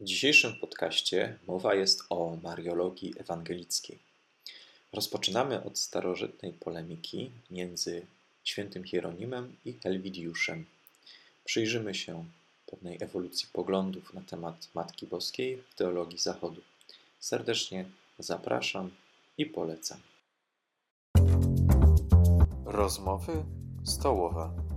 W dzisiejszym podcaście mowa jest o mariologii ewangelickiej. Rozpoczynamy od starożytnej polemiki między świętym Hieronimem i Helwidiuszem. Przyjrzymy się pewnej ewolucji poglądów na temat Matki Boskiej w teologii Zachodu. Serdecznie zapraszam i polecam. Rozmowy stołowe.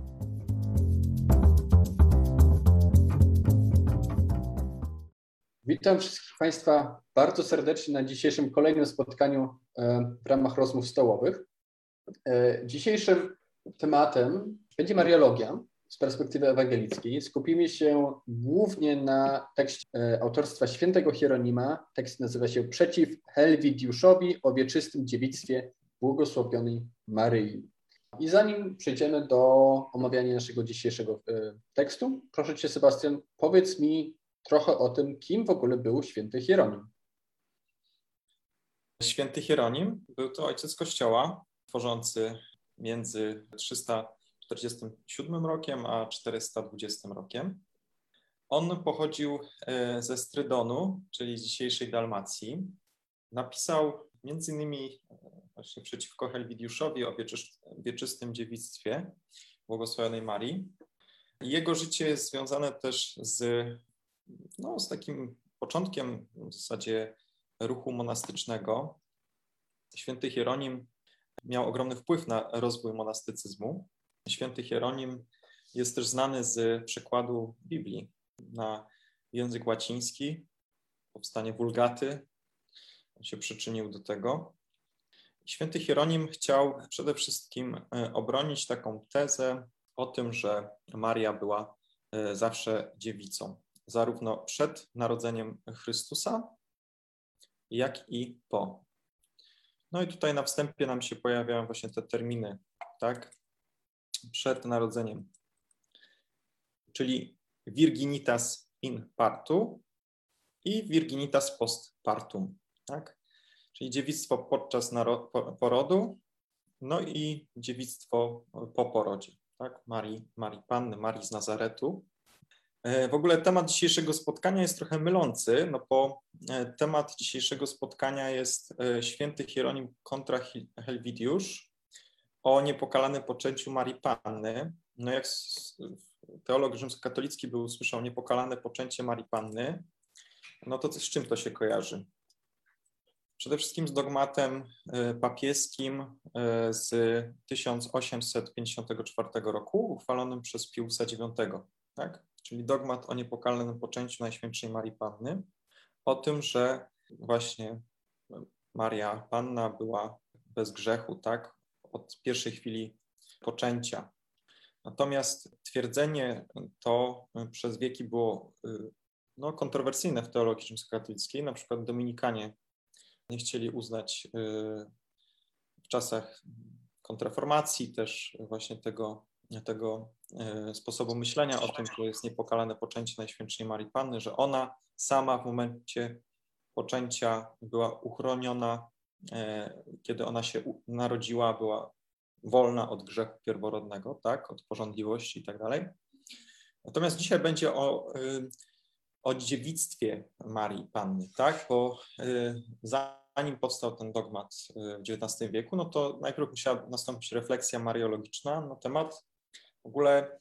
Witam wszystkich Państwa bardzo serdecznie na dzisiejszym kolejnym spotkaniu e, w ramach rozmów stołowych. E, dzisiejszym tematem będzie Mariologia z perspektywy ewangelickiej. Skupimy się głównie na tekście e, autorstwa świętego Hieronima. Tekst nazywa się Przeciw Helwidiuszowi o wieczystym dziewictwie błogosławionej Maryi. I zanim przejdziemy do omawiania naszego dzisiejszego tekstu, proszę Cię Sebastian, powiedz mi trochę o tym, kim w ogóle był święty Hieronim. Święty Hieronim był to ojciec Kościoła, tworzący między 347 rokiem a 420 rokiem. On pochodził e, ze Strydonu, czyli dzisiejszej Dalmacji. Napisał między innymi e, właśnie przeciwko Helwidiuszowi o wieczystym dziewictwie błogosławionej Marii. Jego życie jest związane też z no, z takim początkiem w zasadzie ruchu monastycznego. Święty Hieronim miał ogromny wpływ na rozwój monastycyzmu. Święty Hieronim jest też znany z przekładu Biblii na język łaciński, powstanie wulgaty. Się przyczynił do tego. Święty Hieronim chciał przede wszystkim e, obronić taką tezę o tym, że Maria była e, zawsze dziewicą zarówno przed narodzeniem Chrystusa, jak i po. No i tutaj na wstępie nam się pojawiają właśnie te terminy, tak? Przed narodzeniem, czyli virginitas in partu i virginitas post partum, tak? Czyli dziewictwo podczas porodu, no i dziewictwo po porodzie, tak? Marii, Marii Panny, Marii z Nazaretu. E, w ogóle temat dzisiejszego spotkania jest trochę mylący, no bo e, temat dzisiejszego spotkania jest e, święty Hieronim kontra Helwidiusz o niepokalanym poczęciu Marii Panny. No jak teolog rzymskokatolicki by usłyszał niepokalane poczęcie Marii Panny, no to z czym to się kojarzy? Przede wszystkim z dogmatem papieskim z 1854 roku, uchwalonym przez Piusa IX. Tak? Czyli dogmat o niepokalnym poczęciu Najświętszej Marii Panny, o tym, że właśnie Maria Panna była bez grzechu, tak, od pierwszej chwili poczęcia. Natomiast twierdzenie to przez wieki było no, kontrowersyjne w teologii rzymskokatolickiej. Na przykład Dominikanie nie chcieli uznać y, w czasach kontrreformacji też właśnie tego tego e, sposobu myślenia o tym, że jest niepokalane poczęcie Najświętszej Marii Panny, że ona sama w momencie poczęcia była uchroniona, e, kiedy ona się narodziła, była wolna od grzechu pierworodnego, tak, od porządliwości i tak dalej. Natomiast dzisiaj będzie o, e, o dziewictwie Marii Panny, tak, bo zanim powstał ten dogmat w XIX wieku, no to najpierw musiała nastąpić refleksja mariologiczna na temat w ogóle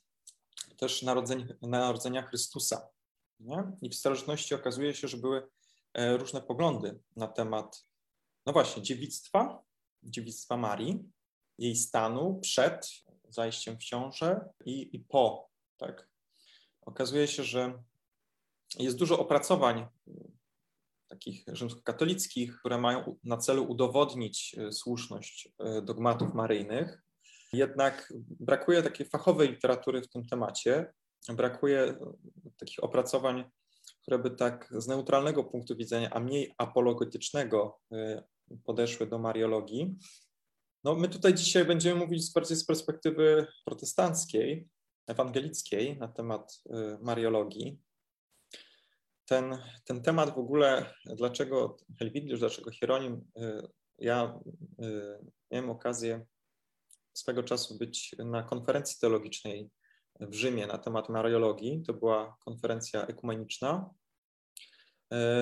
też narodzenia, narodzenia Chrystusa. Nie? I w starożytności okazuje się, że były e, różne poglądy na temat, no właśnie, dziewictwa, dziewictwa Marii, jej stanu przed zajściem w ciążę i, i po. Tak? Okazuje się, że jest dużo opracowań takich rzymskokatolickich, które mają na celu udowodnić e, słuszność e, dogmatów maryjnych, jednak brakuje takiej fachowej literatury w tym temacie, brakuje takich opracowań, które by tak z neutralnego punktu widzenia, a mniej apologetycznego y, podeszły do mariologii. No, my tutaj dzisiaj będziemy mówić bardziej z perspektywy protestanckiej, ewangelickiej na temat y, mariologii. Ten, ten temat w ogóle, dlaczego Helwidiusz, dlaczego Hieronim, ja miałem okazję swego czasu być na konferencji teologicznej w Rzymie na temat mariologii. To była konferencja ekumeniczna.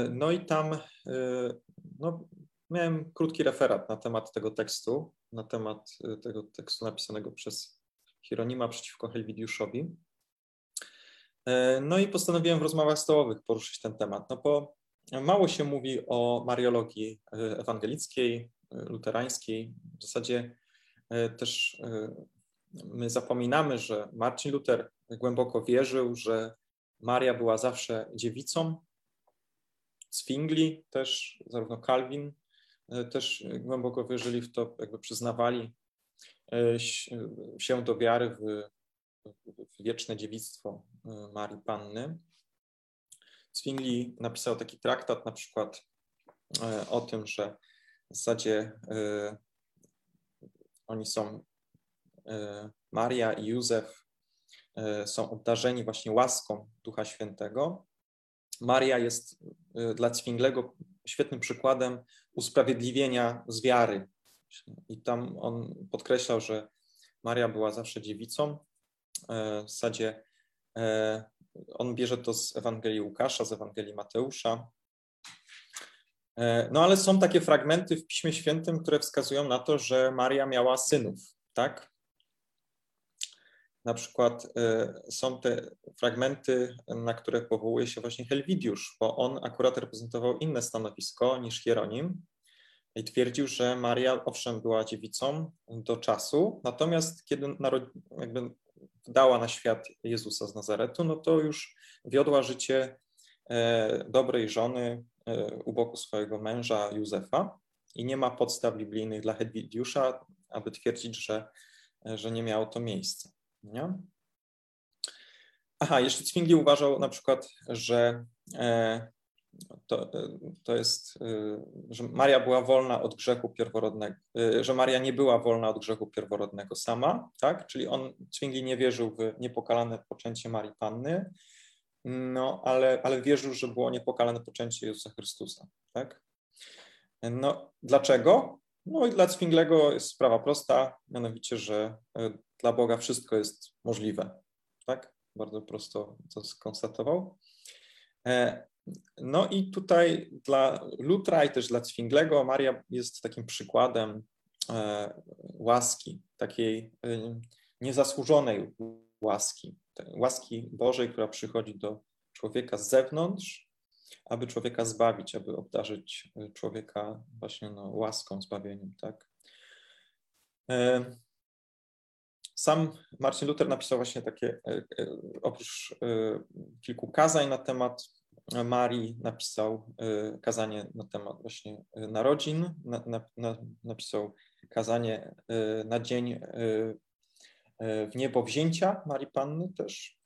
No i tam no, miałem krótki referat na temat tego tekstu, na temat tego tekstu napisanego przez Hieronima przeciwko Helwidiuszowi. No i postanowiłem w rozmowach stołowych poruszyć ten temat, no bo mało się mówi o mariologii ewangelickiej, luterańskiej. W zasadzie też my zapominamy, że Marcin Luther głęboko wierzył, że Maria była zawsze dziewicą. Zwingli też, zarówno Calvin e, też głęboko wierzyli w to, jakby przyznawali e, się do wiary w, w wieczne dziewictwo e, Marii Panny. Zwingli napisał taki traktat na przykład o tym, że w zasadzie oni są E, Maria i Józef e, są obdarzeni właśnie łaską Ducha Świętego. Maria jest e, dla Zwinglego świetnym przykładem usprawiedliwienia z wiary. I tam on podkreślał, że Maria była zawsze dziewicą. W zasadzie on bierze to z Ewangelii Łukasza, z Ewangelii Mateusza. No ale są takie fragmenty w Piśmie Świętym, które wskazują na to, że Maria miała synów, tak? na przykład y, są te fragmenty, na które powołuje się właśnie Helwidiusz, bo on akurat reprezentował inne stanowisko niż Hieronim i twierdził, że Maria owszem była dziewicą do czasu, natomiast kiedy jakby dała na świat Jezusa z Nazaretu, no to już wiodła życie e, dobrej żony e, u boku swojego męża Józefa i nie ma podstaw biblijnych dla Hedwidiusza, aby twierdzić, że, że nie miało to miejsca. Nie? Aha, jeszcze Zwingli uważał na przykład, że e, to, e, to jest, e, że Maria była wolna od grzechu pierworodnego, że Maria nie była wolna od grzechu pierworodnego sama, tak? Czyli on, Zwingli nie wierzył w niepokalane poczęcie Marii Panny, no ale, ale wierzył, że było niepokalane poczęcie Jezusa Chrystusa, tak? No, dlaczego? No i dla Zwinglego jest sprawa prosta, mianowicie, że dla Boga wszystko jest możliwe. Tak? Bardzo prosto to skonstatował. E, no i tutaj dla Lutra i też dla Zwinglego Maria jest takim przykładem e, łaski, takiej e, niezasłużonej łaski, łaski Bożej, która przychodzi do człowieka z zewnątrz, aby człowieka zbawić, aby obdarzyć człowieka właśnie no, łaską, zbawieniem, tak? Sam Marcin Luther napisał właśnie takie, e, e, oprócz e, kilku kazań na temat Marii, napisał kazanie na temat właśnie narodzin, na, na, na, napisał kazanie na dzień w niebo wzięcia Marii Panny też.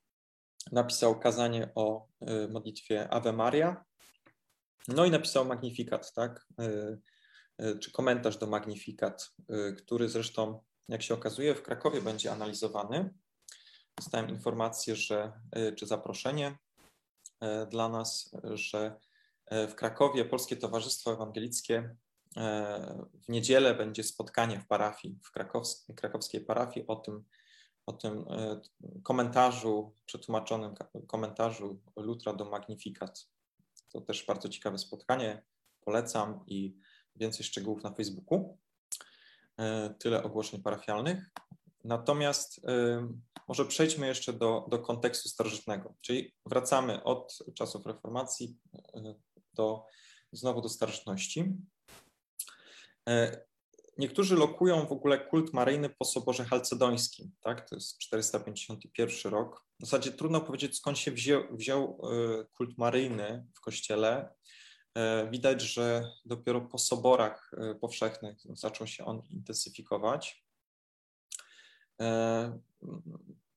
Napisał kazanie o modlitwie Ave Maria. No i napisał Magnifikat, tak? Czy komentarz do Magnifikat, który zresztą jak się okazuje, w Krakowie będzie analizowany. Dostałem informację, że, e, czy zaproszenie e, dla nas, że e, w Krakowie Polskie Towarzystwo Ewangelickie w niedzielę będzie spotkanie w parafii, w krakowskiej, krakowskiej parafii o tym, o tym komentarzu, przetłumaczonym komentarzu Lutra do Magnifikat. To też bardzo ciekawe spotkanie, polecam i więcej szczegółów na Facebooku. E, tyle ogłoszeń parafialnych. Natomiast e, może przejdźmy jeszcze do, do kontekstu starożytnego, czyli wracamy od czasów reformacji e, do, znowu do starożytności. Niektórzy lokują w ogóle kult maryjny po soborze halcedońskim, tak? to jest 451 rok. W zasadzie trudno powiedzieć, skąd się wziął, wziął kult maryjny w kościele. E, widać, że dopiero po soborach e, powszechnych zaczął się on intensyfikować. E,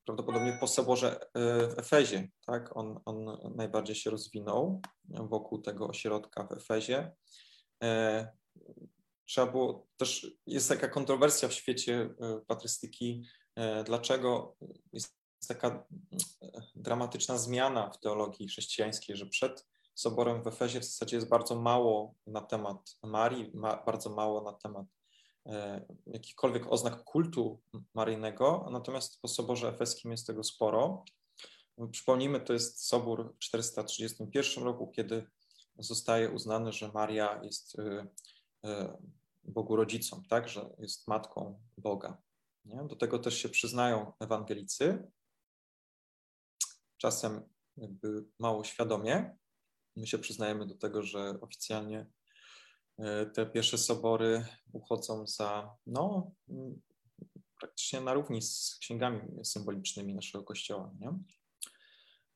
prawdopodobnie po soborze w Efezie, tak? on, on najbardziej się rozwinął wokół tego ośrodka w Efezie. Trzeba było też, jest taka kontrowersja w świecie patrystyki, dlaczego jest taka dramatyczna zmiana w teologii chrześcijańskiej, że przed soborem w Efezie w zasadzie jest bardzo mało na temat Marii, ma, bardzo mało na temat e, jakichkolwiek oznak kultu maryjnego, natomiast po soborze efeskim jest tego sporo. Przypomnijmy, to jest sobór w 431 roku, kiedy zostaje uznane, że Maria jest Bogu rodzicą, tak, że jest matką Boga. Nie? Do tego też się przyznają ewangelicy, czasem jakby mało świadomie. My się przyznajemy do tego, że oficjalnie e, te pierwsze sobory uchodzą za, no, praktycznie na równi z księgami symbolicznymi naszego kościoła. Nie?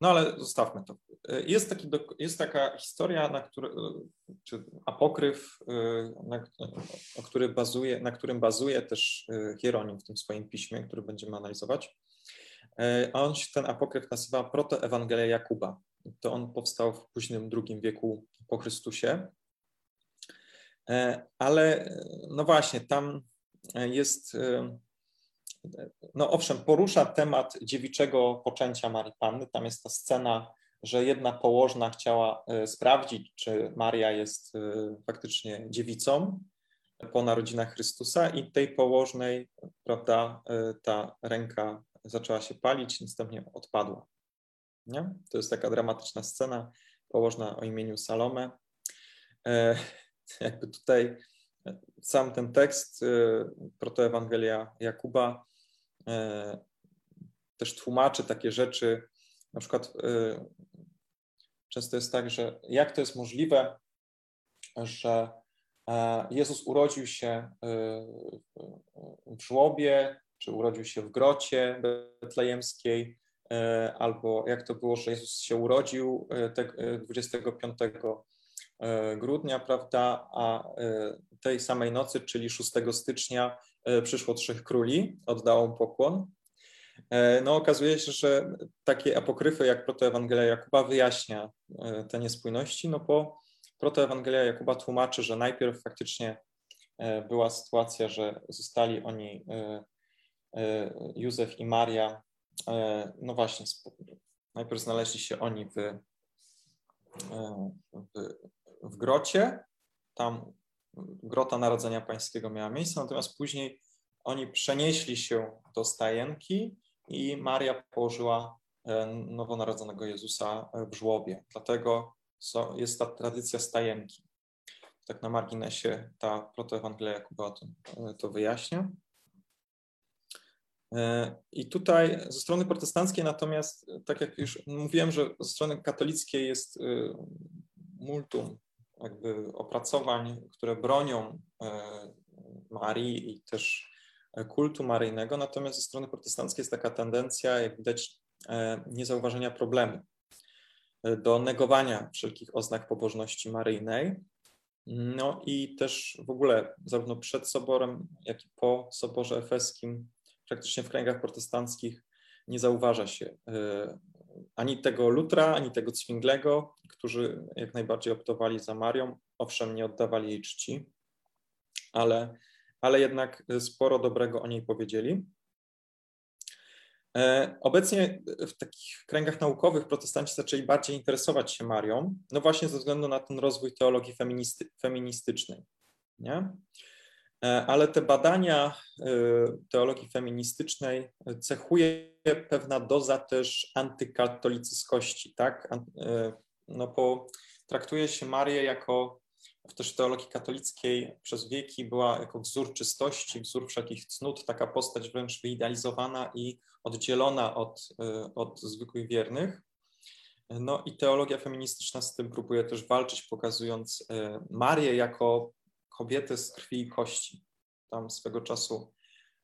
No ale zostawmy to. E, jest, taki, jest taka historia, na który, czy apokryf, na, o który bazuje, na którym bazuje też Hieronim w tym swoim piśmie, który będziemy analizować. On się ten apokryf nazywa Protoewangelia Jakuba to on powstał w późnym II wieku po Chrystusie. Ale no właśnie, tam jest, no owszem, porusza temat dziewiczego poczęcia Marii Panny. Tam jest ta scena, że jedna położna chciała e, sprawdzić, czy Maria jest faktycznie dziewicą po narodzinach Chrystusa i tej położnej, prawda, ta ręka zaczęła się palić, następnie odpadła. Nie? To jest taka dramatyczna scena położna o imieniu Salome. E, jakby tutaj sam ten tekst, e, protoewangelia Jakuba, e, też tłumaczy takie rzeczy. Na przykład e, często jest tak, że jak to jest możliwe, że e, Jezus urodził się e, w żłobie, czy urodził się w grocie betlejemskiej, E, albo jak to było, że Jezus się urodził 25 e, e, grudnia, prawda, a tej samej nocy, czyli 6 stycznia, przyszło trzech króli, oddało pokłon. No okazuje się, że takie apokryfy jak Protoewangelia Jakuba wyjaśnia te niespójności, no bo Protoewangelia Jakuba tłumaczy, że najpierw faktycznie była sytuacja, że zostali oni, Józef i Maria, E, no właśnie, najpierw znaleźli się oni w, e, w, w grocie, tam grota Narodzenia Pańskiego miała miejsce, natomiast później oni przenieśli się do stajenki i Maria położyła e, nowonarodzonego Jezusa w żłobie. Dlatego jest ta tradycja stajenki. Tak na marginesie ta protoewangelia Jakuba to, to wyjaśnia. E, I tutaj ze strony protestanckiej natomiast, tak jak już mówiłem, że ze strony katolickiej jest e, multum jakby opracowań, które bronią e, Marii i też kultu maryjnego, natomiast ze strony protestanckiej jest taka tendencja, jak widać, niezauważenia problemu, do negowania wszelkich oznak pobożności maryjnej. No i też w ogóle zarówno przed soborem, jak i po soborze efeskim praktycznie w kręgach protestanckich nie zauważa się e, ani tego Lutra, ani tego Zwinglego, którzy jak najbardziej optowali za Marią. Owszem, nie oddawali jej czci, ale, ale jednak sporo dobrego o niej powiedzieli. E, obecnie w takich kręgach naukowych protestanci zaczęli bardziej interesować się Marią, no właśnie ze względu na ten rozwój teologii feministy, feministycznej. Nie? E, ale te badania e, teologii feministycznej cechuje pewna doza też antykatolicyskości, tak? E, no bo traktuje się Marię jako w też teologii katolickiej przez wieki była jako wzór czystości, wzór wszelkich cnót, taka postać wręcz wyidealizowana i oddzielona od, od zwykłych wiernych. No i teologia feministyczna z tym próbuje też walczyć, pokazując Marię jako kobiety z krwi i kości. Tam swego czasu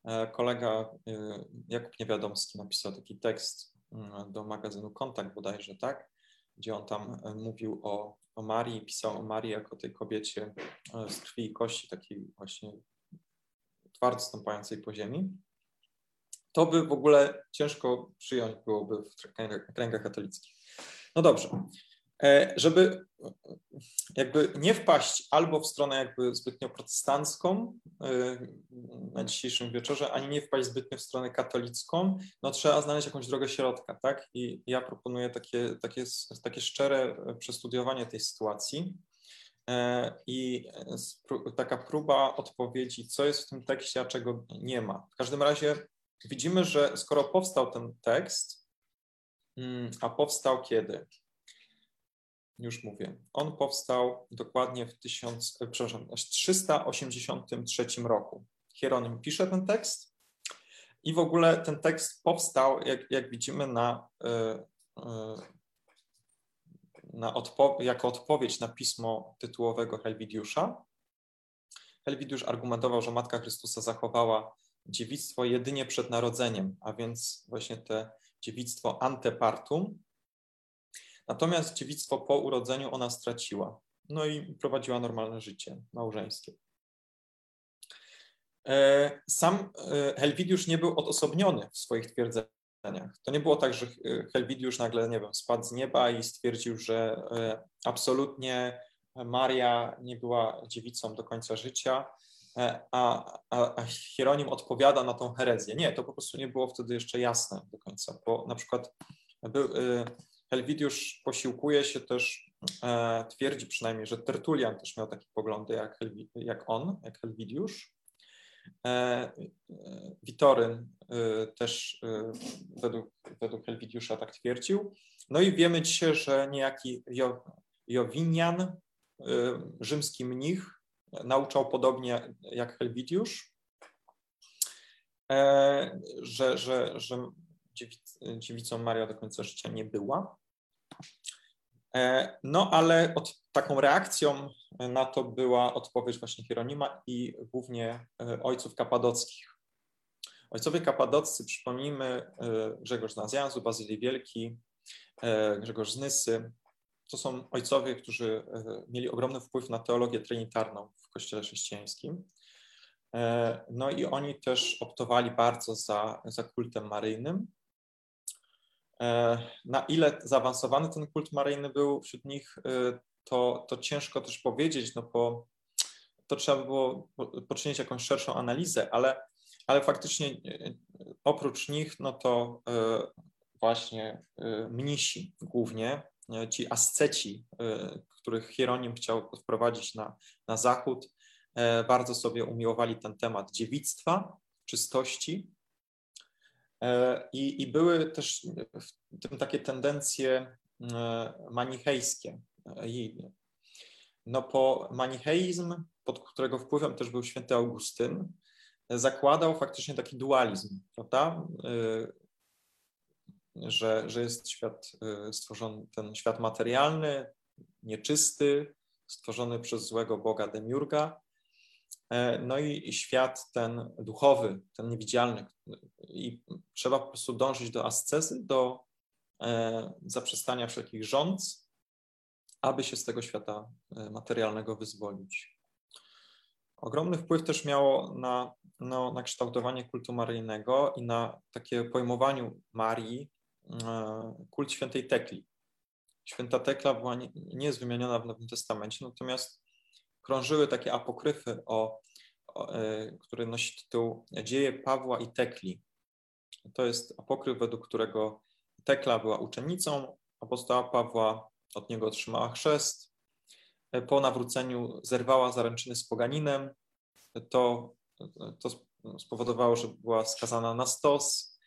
e, kolega e, Jakub Niewiadomski napisał taki tekst mm, do magazynu Kontakt bodajże, tak? Gdzie on tam e, mówił o, o Marii, pisał o Marii jako tej kobiecie z krwi i kości, takiej właśnie twardo stąpającej po ziemi. To by w ogóle ciężko przyjąć byłoby w kręgach katolickich. No dobrze, żeby jakby nie wpaść albo w stronę jakby zbytnio protestancką e, na dzisiejszym wieczorze, ani nie wpaść zbytnio w stronę katolicką, no trzeba znaleźć jakąś drogę środka, tak? I ja proponuję takie, takie, takie szczere przestudiowanie tej sytuacji e, i taka próba odpowiedzi, co jest w tym tekście, a czego nie ma. W każdym razie widzimy, że skoro powstał ten tekst, mm, a powstał kiedy? Już mówię. On powstał dokładnie w 1000, przepraszam, 383 roku. Hieronym pisze ten tekst i w ogóle ten tekst powstał, jak, jak widzimy, na, na odpo jako odpowiedź na pismo tytułowego Helwidiusza. Helwidiusz argumentował, że Matka Chrystusa zachowała dziewictwo jedynie przed narodzeniem, a więc właśnie te dziewictwo antepartum. Natomiast dziewictwo po urodzeniu ona straciła. No i prowadziła normalne życie małżeńskie. E, sam e, Helwidiusz nie był odosobniony w swoich twierdzeniach. To nie było tak, że Helwidiusz nagle, nie wiem, spadł z nieba i stwierdził, że e, absolutnie Maria nie była dziewicą do końca życia, a, a, a Hieronim odpowiada na tą herezję. Nie, to po prostu nie było wtedy jeszcze jasne do końca, bo na przykład był, Helwidiusz posiłkuje się też, twierdzi przynajmniej, że Tertulian też miał takie poglądy jak, Helwi, jak on, jak Helwidiusz, E, e, Witoryn e, też według, według Helwidiusza tak twierdził. No i wiemy dzisiaj, że niejaki jo, Jowinian, rzymski mnich, nauczał podobnie jak Helwidiusz, że, że, że dziewicą Maria do końca życia nie była. No ale od, taką reakcją na to była odpowiedź właśnie Hieronima i głównie e, ojców kapadockich. Ojcowie kapadoccy, przypomnijmy, e, Grzegorz z Nazjanzu, Bazylii Wielki, e, Grzegorz z Nysy, to są ojcowie, którzy mieli ogromny wpływ na teologię trinitarną w kościele chrześcijańskim. No i oni też optowali bardzo za, za kultem maryjnym. Na ile zaawansowany ten kult maryjny był wśród nich, to, to ciężko też powiedzieć, no bo to trzeba by było poczynić jakąś szerszą analizę, ale, ale faktycznie e, oprócz nich, no to e, właśnie e, mnisi głównie, ci asceci, których Hieronim chciał wprowadzić na, na zachód, bardzo sobie umiłowali ten temat dziewictwa, czystości. I, i były też w tym takie tendencje manichejskie, no po manicheizm, pod którego wpływem też był święty Augustyn, zakładał faktycznie taki dualizm, prawda? Że, że jest świat stworzony, ten świat materialny, nieczysty, stworzony przez złego Boga Demiurga, e, no i świat ten duchowy, ten niewidzialny. I trzeba po prostu dążyć do ascezy, do e, zaprzestania wszelkich rządz, aby się z tego świata e, materialnego wyzwolić. Ogromny wpływ też miało na, no, na kształtowanie kultu maryjnego i na takie pojmowaniu Marii e, kult świętej Tekli. Święta Tekla była nie, nie jest wymieniona w Nowym Testamencie, natomiast krążyły takie apokryfy, o, o e, który nosi tytuł Dzieje Pawła i Tekli. To jest apokryf, według którego Tekla była uczennicą apostoła Pawła, od niego otrzymała chrzest. Po nawróceniu zerwała zaręczyny z poganinem. To, to spowodowało, że była skazana na stos.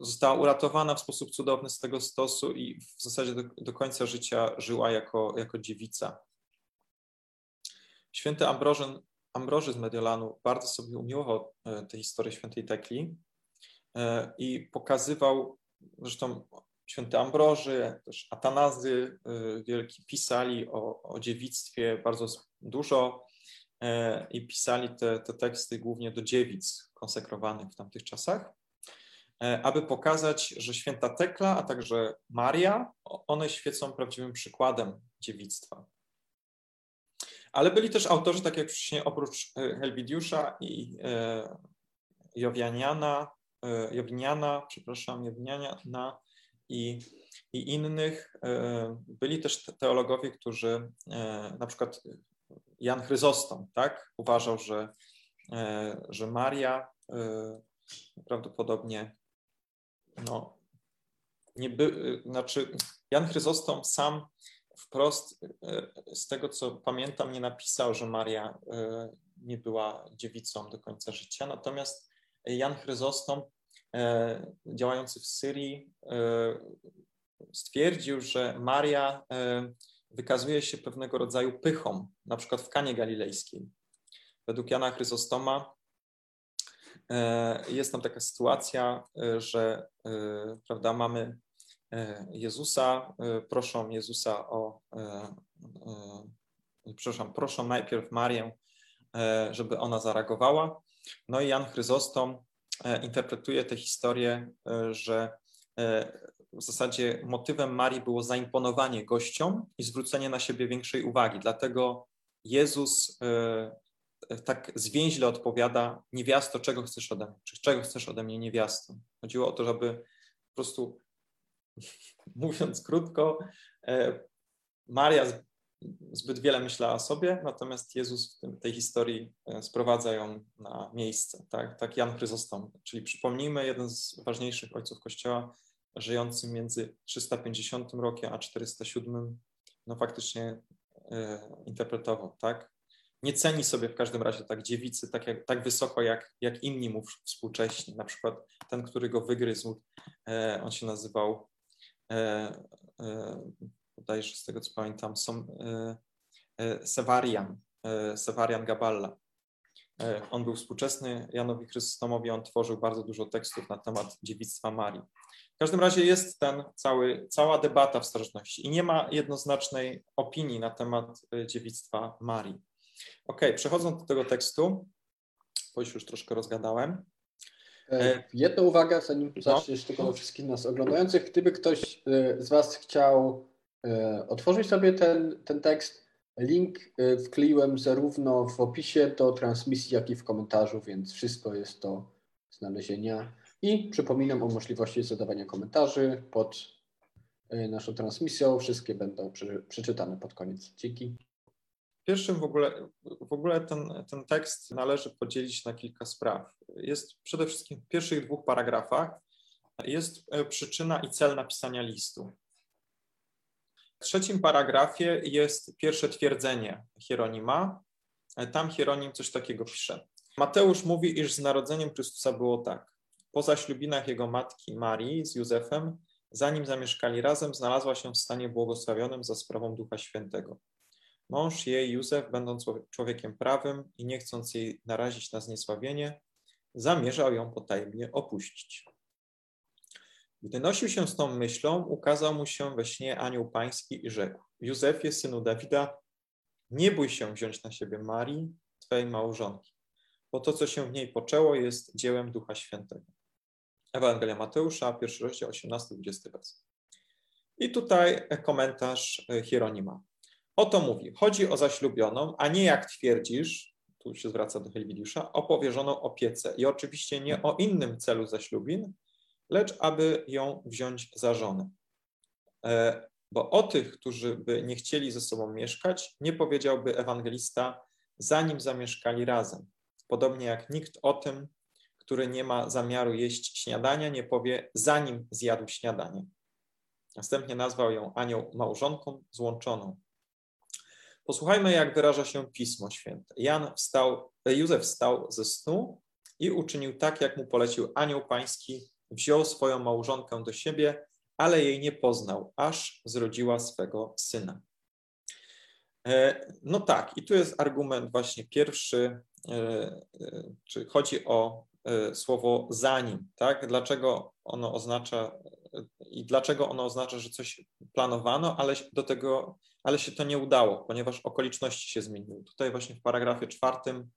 Została uratowana w sposób cudowny z tego stosu i w zasadzie do, do końca życia żyła jako, jako dziewica. Święty Ambrożyn, Ambroży z Mediolanu bardzo sobie umiłował e, tę historię świętej Tekli e, i pokazywał, zresztą święty Ambroży, też Atanazy y, wielki pisali o, o dziewictwie bardzo dużo e, i pisali te, te teksty głównie do dziewic konsekrowanych w tamtych czasach, e, aby pokazać, że święta Tekla, a także Maria, one świecą prawdziwym przykładem dziewictwa. Ale byli też autorzy, tak jak wcześniej, oprócz e, Helwidiusza i Jowianiana, Jowiniana, przepraszam, Jowiniana, i, i innych. E, byli też teologowie, którzy e, na przykład Jan Chryzostom tak, uważał, że, e, że Maria prawdopodobnie no, nie by, znaczy Jan Chryzostom sam wprost z tego co pamiętam nie napisał, że Maria nie była dziewicą do końca życia, natomiast Jan Chryzostom E, działający w Syrii, e, stwierdził, że Maria wykazuje się pewnego rodzaju pychą, na przykład w Kanie Galilejskiej. Według Jana Chryzostoma jest tam taka sytuacja, że prawda, mamy Jezusa, proszą Jezusa o, przepraszam, proszą najpierw Marię, żeby ona zareagowała. No i Jan Chryzostom interpretuje tę historię, że w zasadzie motywem Marii było zaimponowanie gościom i zwrócenie na siebie większej uwagi. Dlatego Jezus tak zwięźle odpowiada: Niewiasto, czego chcesz ode mnie? Czy czego chcesz ode mnie, niewiasto? Chodziło o to, żeby po prostu, mówiąc krótko, e, Maria zbyt wiele myślała o sobie, natomiast Jezus w tej historii e, sprowadza ją na miejsce. Tak, tak Jan Chryzostom. Czyli przypomnijmy, jeden z ważniejszych ojców Kościoła, żyjący między 350 rokiem a 407, no faktycznie e, interpretował, tak? nie ceni sobie w każdym razie tak dziewicy tak, jak, tak wysoko jak, jak inni mu współcześni. Na przykład ten, który go wygryzł, on się nazywał, bodajże z tego co pamiętam, som, e, e, Sevarian, e, Sevarian Gaballa. On był współczesny Janowi Chrystomowi, on tworzył bardzo dużo tekstów na temat dziewictwa Marii. W każdym razie jest ten cały, cała debata w starożytności i nie ma jednoznacznej opinii na temat dziewictwa Marii. Ok, przechodząc do tego tekstu, bo już troszkę rozgadałem. E, e, jedna uwaga, zanim no. zaczniesz tylko do wszystkich nas oglądających. Gdyby ktoś e, z Was chciał otworzyć sobie ten, ten tekst, link wkleiłem zarówno w opisie do transmisji, jak i w komentarzu, więc wszystko jest do znalezienia. I przypominam o możliwości zadawania komentarzy pod naszą transmisją. Wszystkie będą przeczytane pod koniec. Dzięki. Pierwszym w ogóle, w ogóle ten, ten tekst należy podzielić na kilka spraw. Jest przede wszystkim w pierwszych dwóch paragrafach jest e, przyczyna i cel napisania listu. W trzecim paragrafie jest pierwsze twierdzenie Hieronima. E, tam Hieronim coś takiego pisze. Mateusz mówi, iż z narodzeniem Chrystusa było tak. Po zaślubinach jego matki Marii z Józefem, zanim zamieszkali razem, znalazła się w stanie błogosławionym za sprawą Ducha Świętego. Mąż jej, Józef, będąc człowiekiem prawym i nie chcąc jej narazić na zniesławienie, zamierzał ją potajemnie opuścić. Gdy nosił się z tą myślą, ukazał mu się we śnie anioł pański i rzekł: Józefie, synu Dawida, nie bój się wziąć na siebie Marii, twojej małżonki, bo to, co się w niej poczęło, jest dziełem Ducha Świętego. Ewangelia Mateusza, pierwszy rozdział, 18-20 wers. I tutaj komentarz Hieronima. Oto mówi, chodzi o zaślubioną, a nie jak twierdzisz, tu się zwraca do Helwidiusza, o powierzoną opiece i oczywiście nie o innym celu zaślubin, lecz aby ją wziąć za żonę. E, bo o tych, którzy by nie chcieli ze sobą mieszkać, nie powiedziałby ewangelista, zanim zamieszkali razem. Podobnie jak nikt o tym, który nie ma zamiaru jeść śniadania, nie powie, zanim zjadł śniadanie. Następnie nazwał ją anioł małżonką złączoną. Posłuchajmy, jak wyraża się Pismo Święte. Jan wstał, Józef wstał ze snu i uczynił tak, jak mu polecił anioł pański, wziął swoją małżonkę do siebie, ale jej nie poznał, aż zrodziła swego syna. E, no tak, i tu jest argument właśnie pierwszy, e, e, czy chodzi o słowo zanim, tak? Dlaczego ono oznacza i dlaczego ono oznacza, że coś planowano, ale do tego ale się to nie udało, ponieważ okoliczności się zmieniły. Tutaj właśnie w paragrafie czwartym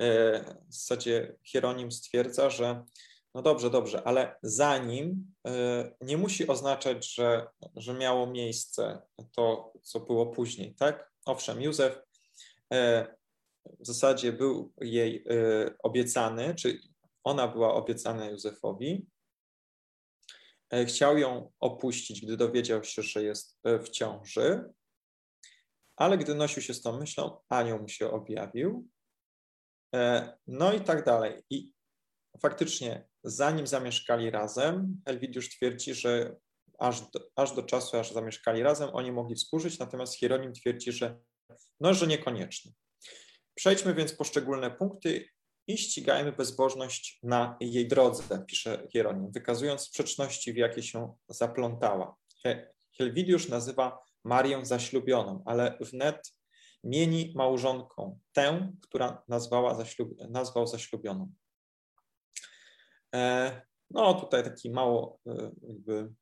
e, w zasadzie Hieronim stwierdza, że no dobrze, dobrze, ale zanim e, nie musi oznaczać, że, że miało miejsce to, co było później, tak? Owszem, Józef e, w zasadzie był jej obiecany, czy ona była obiecana Józefowi. Chciał ją opuścić, gdy dowiedział się, że jest w ciąży, ale gdy nosił się z tą myślą, anioł mu się objawił. E, no i tak dalej. I faktycznie, zanim zamieszkali razem, Elwidiusz twierdzi, że aż do, aż do czasu, aż zamieszkali razem, oni mogli współżyć, natomiast Hieronim twierdzi, że no, że niekoniecznie. Przejdźmy więc poszczególne punkty i ścigajmy bezbożność na jej drodze, pisze Hieronim, wykazując sprzeczności, w jakie się zaplątała. Helwidiusz nazywa Marię zaślubioną, ale wnet mieni małżonką tę, która nazwała zaślub, nazwał zaślubioną. E, no tutaj taki mało e, jakby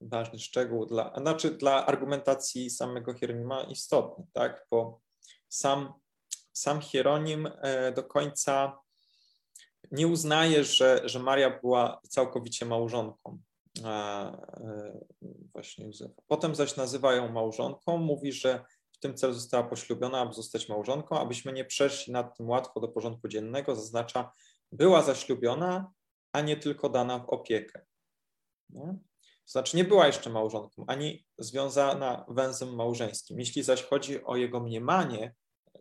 ważny szczegół, dla, znaczy dla argumentacji samego Hieronima istotny, tak, bo sam, sam Hieronim e, do końca nie uznaje, że, że Maria była całkowicie małżonką właśnie Józefa. Potem zaś nazywa ją małżonką, mówi, że w tym celu została poślubiona, aby zostać małżonką, abyśmy nie przeszli nad tym łatwo do porządku dziennego, zaznacza, była zaślubiona, a nie tylko dana w opiekę. Nie? To znaczy nie była jeszcze małżonką, ani związana węzłem małżeńskim. Jeśli zaś chodzi o jego mniemanie,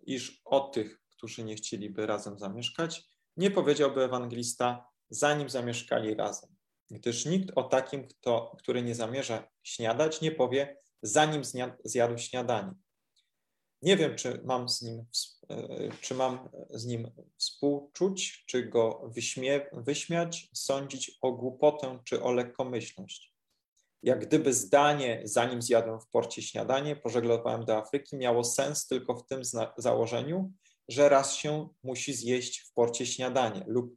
iż o tych, którzy nie chcieliby razem zamieszkać, nie powiedziałby ewangelista, zanim zamieszkali razem. Gdyż nikt o takim, kto, który nie zamierza śniadać, nie powie, zanim zjadł śniadanie. Nie wiem, czy mam z nim, e, czy mam z nim współczuć, czy go wyśmie, wyśmiać, sądzić o głupotę, czy o lekkomyślność. Jak gdyby zdanie, zanim zjadłem w porcie śniadanie, pożeglowałem do Afryki, miało sens tylko w tym założeniu, że raz się musi zjeść w porcie śniadanie lub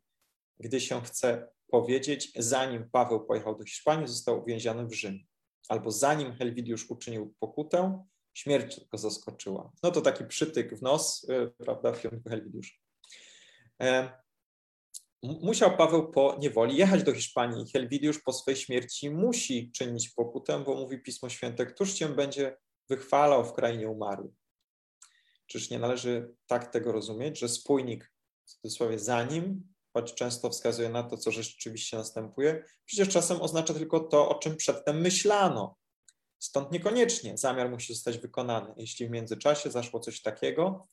gdy się chce powiedzieć, zanim Paweł pojechał do Hiszpanii, został uwięziony w Rzymie. Albo zanim Helwidiusz uczynił pokutę, śmierć go zaskoczyła. No to taki przytyk w nos, e, prawda, w kierunku Helwidiusza. E, musiał Paweł po niewoli jechać do Hiszpanii Helwidiusz po swojej śmierci musi czynić pokutę, bo mówi Pismo Święte, któż cię będzie wychwalał w krainie umarłych. Czyż nie należy tak tego rozumieć, że spójnik w cudzysłowie za nim, choć często wskazuje na to, co rzeczywiście następuje, przecież czasem oznacza tylko to, o czym przedtem myślano. Stąd niekoniecznie zamiar musi zostać wykonany, jeśli w międzyczasie zaszło coś takiego,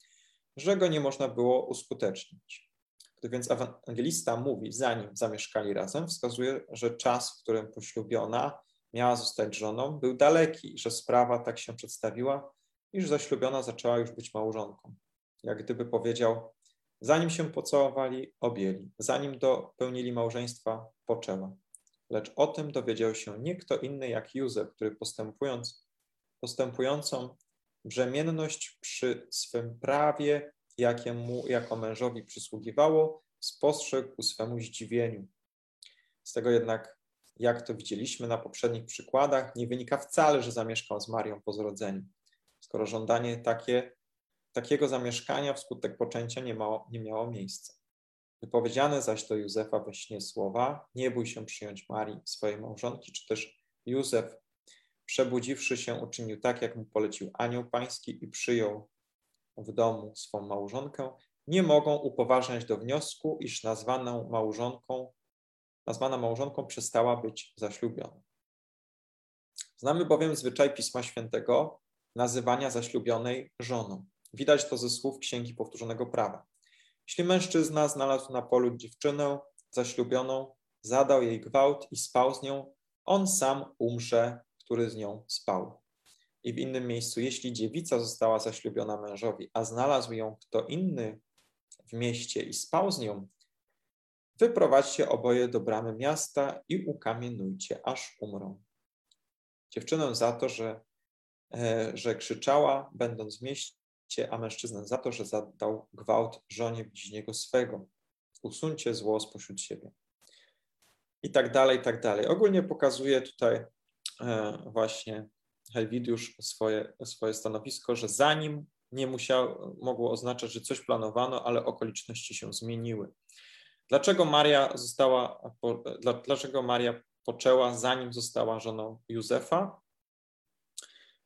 że go nie można było uskutecznić. Gdy więc ewangelista mówi, zanim zamieszkali razem, wskazuje, że czas, w którym poślubiona miała zostać żoną, był daleki, że sprawa tak się przedstawiła, iż zaślubiona zaczęła już być małżonką. Jak gdyby powiedział, zanim się pocałowali, objęli, zanim dopełnili małżeństwa, poczęła. Lecz o tym dowiedział się nie kto inny jak Józef, który postępując, postępującą brzemienność przy swym prawie, jakie mu jako mężowi przysługiwało, spostrzegł ku swemu zdziwieniu. Z tego jednak, jak to widzieliśmy na poprzednich przykładach, nie wynika wcale, że zamieszkał z Marią po zrodzeniu skoro żądanie takie, takiego zamieszkania wskutek poczęcia nie, mało, nie miało miejsca. Wypowiedziane zaś do Józefa we śnie słowa, nie bój się przyjąć Marii, swojej małżonki, czy też Józef, przebudziwszy się, uczynił tak, jak mu polecił anioł pański i przyjął w domu swą małżonkę, nie mogą upoważniać do wniosku, iż nazwaną małżonką, nazwana małżonką przestała być zaślubiona. Znamy bowiem zwyczaj Pisma Świętego, nazywania zaślubionej żoną. Widać to ze słów Księgi Powtórzonego Prawa. Jeśli mężczyzna znalazł na polu dziewczynę zaślubioną, zadał jej gwałt i spał z nią, on sam umrze, który z nią spał. I w innym miejscu, jeśli dziewica została zaślubiona mężowi, a znalazł ją kto inny w mieście i spał z nią, wyprowadźcie oboje do bramy miasta i ukamienujcie, aż umrą. Dziewczynę za to, że że krzyczała, będąc w mieście, a mężczyznę za to, że zadał gwałt żonie bliźniego swego. Usuńcie zło spośród siebie. I tak dalej, i tak dalej. Ogólnie pokazuje tutaj e, właśnie Helwidiusz swoje, swoje stanowisko, że zanim nie musiało, mogło oznaczać, że coś planowano, ale okoliczności się zmieniły. Dlaczego Maria została, dlaczego Maria poczęła, zanim została żoną Józefa?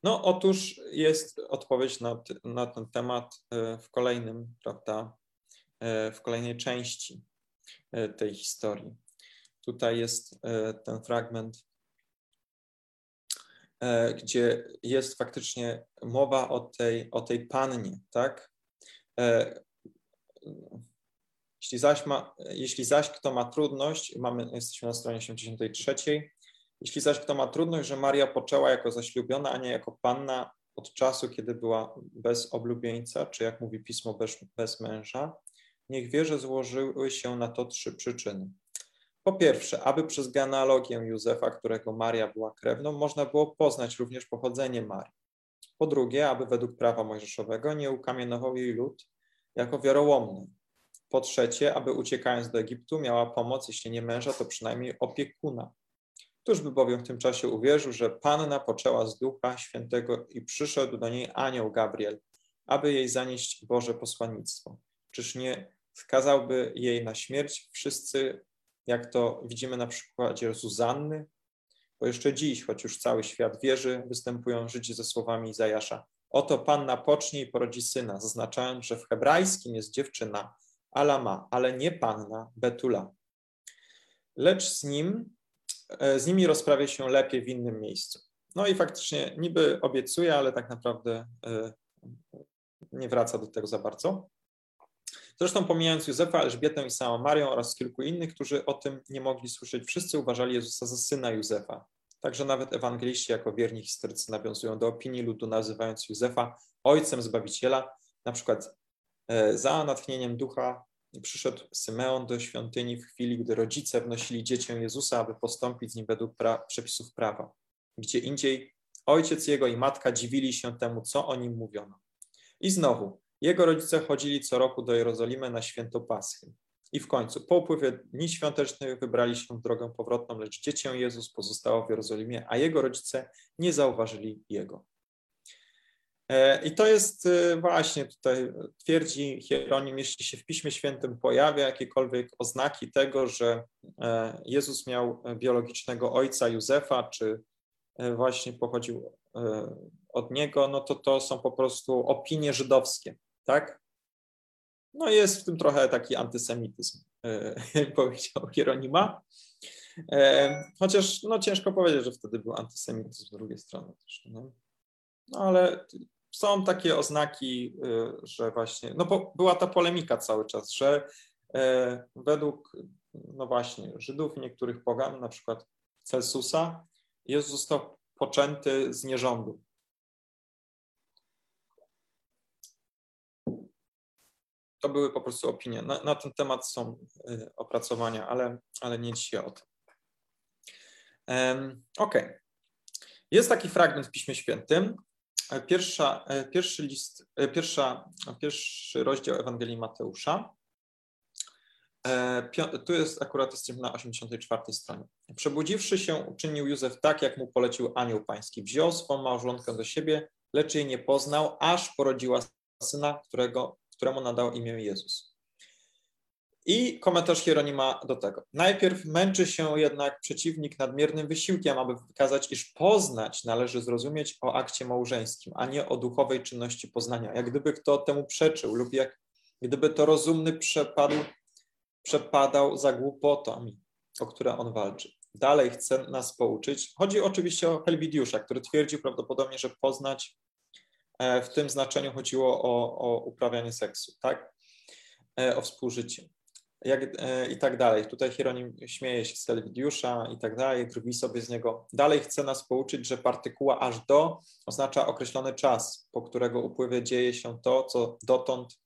No otóż jest odpowiedź na, na ten temat e, w kolejnym, prawda, e, w kolejnej części e, tej historii. Tutaj jest ten fragment, gdzie jest faktycznie mowa o tej, o tej pannie, tak? Jeśli zaś, ma, jeśli zaś kto ma trudność, mamy, jesteśmy na stronie 83, jeśli zaś kto ma trudność, że Maria poczęła jako zaślubiona, a nie jako panna od czasu, kiedy była bez oblubieńca, czy jak mówi pismo, bez, bez męża, niech wie, że złożyły się na to trzy przyczyny. Po pierwsze, aby przez genealogię Józefa, którego Maria była krewną, można było poznać również pochodzenie Marii. Po drugie, aby według prawa mojżeszowego nie ukamienował jej lud jako wiarołomny. Po trzecie, aby uciekając do Egiptu miała pomoc, jeśli nie męża, to przynajmniej opiekuna. Któż by bowiem w tym czasie uwierzył, że Panna poczęła z Ducha Świętego i przyszedł do niej anioł Gabriel, aby jej zanieść Boże posłannictwo? Czyż nie skazałby jej na śmierć wszyscy, jak to widzimy na przykładzie Zuzanny? Bo jeszcze dziś, choć już cały świat wierzy, występują Żydzi ze słowami Izajasza. Oto Panna pocznie i porodzi syna, zaznaczając, że w hebrajskim jest dziewczyna Alama, ale nie Panna Betula. Lecz z nim, z nimi rozprawia się lepiej w innym miejscu. No i faktycznie niby obiecuje, ale tak naprawdę e, nie wraca do tego za bardzo. Zresztą pomijając Józefa, Elżbietę i samą Marię oraz kilku innych, którzy o tym nie mogli słyszeć, wszyscy uważali Jezusa za syna Józefa. Także nawet ewangeliści jako wierni historycy nawiązują do opinii ludu, nazywając Józefa ojcem Zbawiciela. Na przykład e, za natchnieniem ducha przyszedł Symeon do świątyni w chwili, gdy rodzice wnosili dziecię Jezusa, aby postąpić z nim według pra przepisów prawa. Gdzie indziej ojciec jego i matka dziwili się temu, co o nim mówiono. I znowu, jego rodzice chodzili co roku do Jerozolimy na święto Paschy. I w końcu, po upływie dni świątecznych wybrali się w drogę powrotną, lecz dziecię Jezus pozostało w Jerozolimie, a jego rodzice nie zauważyli jego. E, I to jest e, właśnie tutaj, twierdzi Hieronim, jeśli się w Piśmie Świętym pojawia jakiekolwiek oznaki tego, że e, Jezus miał biologicznego ojca Józefa, czy właśnie pochodził od niego, no to to są po prostu opinie żydowskie tak? No jest w tym trochę taki antysemityzm, powiedział Hieronima. Chociaż no ciężko powiedzieć, że wtedy był antysemityzm z drugiej strony też. No ale są takie oznaki, e, że właśnie, no bo była ta polemika cały czas, że według, no właśnie, Żydów i niektórych pogan, na przykład Celsusa, Jezus został poczęty z nierządu. to były po prostu opinie. Na, na ten temat są y, opracowania, ale, ale nie dzisiaj o tym. Um, ok. Jest taki fragment w Piśmie Świętym. Pierwsza, e, pierwszy list, e, pierwsza, pierwszy rozdział Ewangelii Mateusza. E, tu jest akurat jesteśmy na 84 stronie. Przebudziwszy się, uczynił Józef tak, jak mu polecił anioł pański. Wziął swą małżonkę do siebie, lecz jej nie poznał, aż porodziła syna, którego któremu nadał imię Jezus. I komentarz Hieronima do tego. Najpierw męczy się jednak przeciwnik nadmiernym wysiłkiem, aby wykazać, iż poznać należy zrozumieć o akcie małżeńskim, a nie o duchowej czynności poznania. Jak gdyby kto temu przeczył, lub jak gdyby to rozumny przepadł, przepadał za głupotami, o które on walczy. Dalej chce nas pouczyć. Chodzi oczywiście o Helwidiusza, który twierdził prawdopodobnie, że poznać E, w tym znaczeniu chodziło o, o uprawianie seksu, tak? E, o współżycie. Jak, e, I tak dalej. Tutaj Hieronim śmieje się z Telwidiusza i tak dalej, drwi sobie z niego. Dalej chce nas pouczyć, że partykuła aż do oznacza określony czas, po którego upływie dzieje się to, co dotąd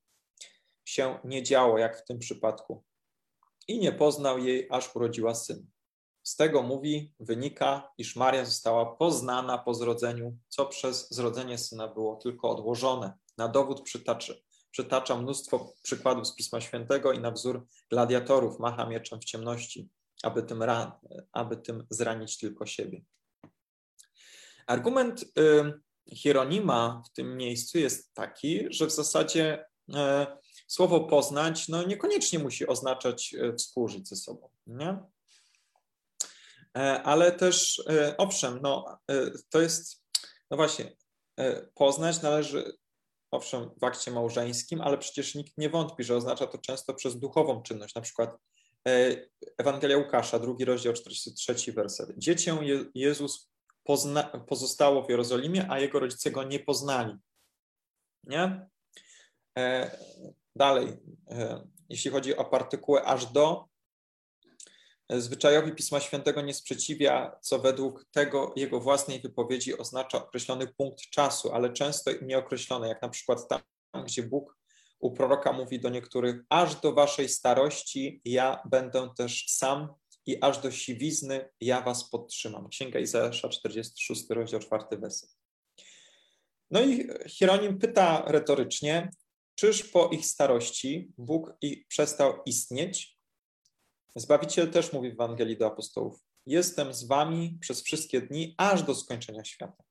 się nie działo, jak w tym przypadku. I nie poznał jej, aż urodziła syn. Z tego mówi, wynika, iż Maria została poznana po zrodzeniu, co przez zrodzenie syna było tylko odłożone. Na dowód przytaczy, przytacza mnóstwo przykładów z Pisma Świętego i na wzór gladiatorów macha mieczem w ciemności, aby tym, aby tym zranić tylko siebie. Argument y, Hieronima w tym miejscu jest taki, że w zasadzie y, słowo poznać no, niekoniecznie musi oznaczać y, współżyć ze sobą. Nie? E, ale też owszem, no, to jest, no właśnie, poznać należy, owszem, w akcie małżeńskim, ale przecież nikt nie wątpi, że oznacza to często przez duchową czynność, na przykład Ewangelia Łukasza, drugi rozdział, 43 werset. Dziecię Jezus pozna, pozostało w Jerozolimie, a jego rodzice go nie poznali. Nie? Dalej, jeśli chodzi o partykułę aż do, zwyczajowi Pisma Świętego nie sprzeciwia, co według tego jego własnej wypowiedzi oznacza określony punkt czasu, ale często nieokreślony, jak na przykład tam, gdzie Bóg u proroka mówi do niektórych, aż do waszej starości ja będę też sam i aż do siwizny ja was podtrzymam. Księga Izajasza, 46 rozdział, 4 werset. No i Hieronim pyta retorycznie, czyż po ich starości Bóg ich przestał istnieć? Zbawiciel też mówi w Ewangelii do apostołów, jestem z wami przez wszystkie dni, aż do skończenia świata.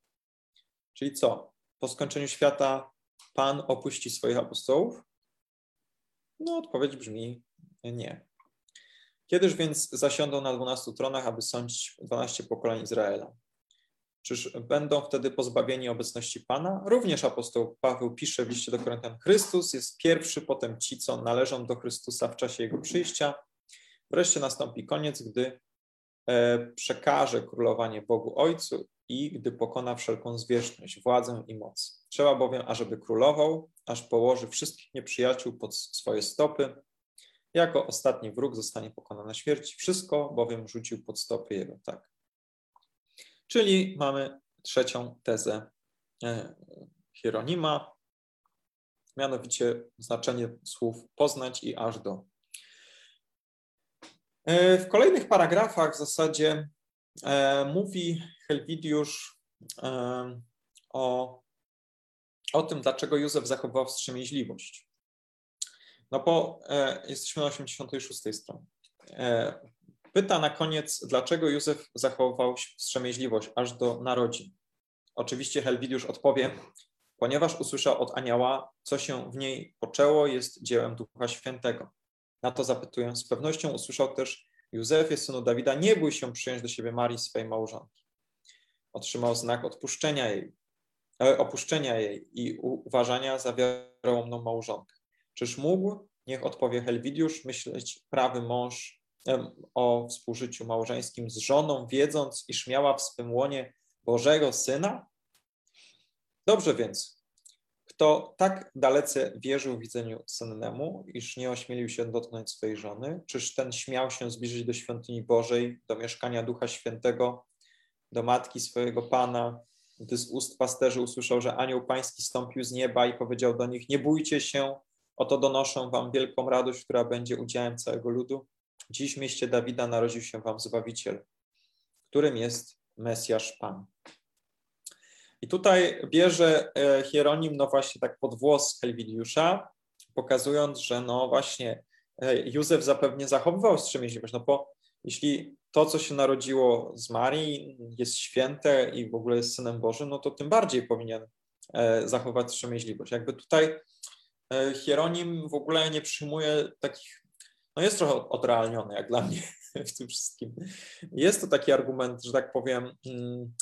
Czyli co? Po skończeniu świata Pan opuści swoich apostołów? No, odpowiedź brzmi nie. Kiedyż więc zasiądą na dwunastu tronach, aby sądzić dwanaście pokoleń Izraela? Czyż będą wtedy pozbawieni obecności Pana? Również apostoł Paweł pisze w liście do Koryntian: Chrystus jest pierwszy, potem ci, co należą do Chrystusa w czasie jego przyjścia. Wreszcie nastąpi koniec, gdy e, przekaże królowanie Bogu Ojcu i gdy pokona wszelką zwierzchność, władzę i moc. Trzeba bowiem, ażeby królował, aż położy wszystkich nieprzyjaciół pod swoje stopy. Jako ostatni wróg zostanie pokonany śmierć. Wszystko bowiem rzucił pod stopy jego. Tak. Czyli mamy trzecią tezę e, Hieronima, mianowicie znaczenie słów poznać i aż do. E, w kolejnych paragrafach w zasadzie e, mówi Helwidiusz o, o tym, dlaczego Józef zachował wstrzemięźliwość. No bo jesteśmy na 86 stronie. Pyta na koniec, dlaczego Józef zachował wstrzemięźliwość aż do narodzin. Oczywiście Helwidiusz odpowie, ponieważ usłyszał od anioła, co się w niej poczęło, jest dziełem Ducha Świętego. Na to zapytuję, z pewnością usłyszał też Józefie, synu Dawida, nie bój się przyjąć do siebie Marii, swej małżonki. Otrzymał znak odpuszczenia jej, e, opuszczenia jej i uważania za wiarołomną małżonkę. Czyż mógł, niech odpowie Helwidiusz, myśleć prawy mąż o współżyciu małżeńskim z żoną, wiedząc, iż miała w swym łonie Bożego Syna? Dobrze więc, kto tak dalece wierzył widzeniu sennemu, iż nie ośmielił się dotknąć swojej żony, czyż ten śmiał się zbliżyć do świątyni Bożej, do mieszkania Ducha Świętego, do matki swojego Pana, gdy z ust pasterzy usłyszał, że anioł pański stąpił z nieba i powiedział do nich, nie bójcie się, oto donoszę wam wielką radość, która będzie udziałem całego ludu. Dziś w mieście Dawida narodził się wam Zbawiciel, którym jest Mesjasz Pan. I tutaj bierze e, Hieronim, no właśnie tak pod włos Helwidiusza, pokazując, że no właśnie e, Józef zapewnie zachowywał wstrzemięźliwość, no bo jeśli to, co się narodziło z Marii jest święte i w ogóle jest Synem Bożym, no to tym bardziej powinien e, zachować wstrzemięźliwość. Jakby tutaj Hieronim w ogóle nie przyjmuje takich no jest trochę odrealniony, jak dla mnie w tym wszystkim. Jest to taki argument, że tak powiem, mm,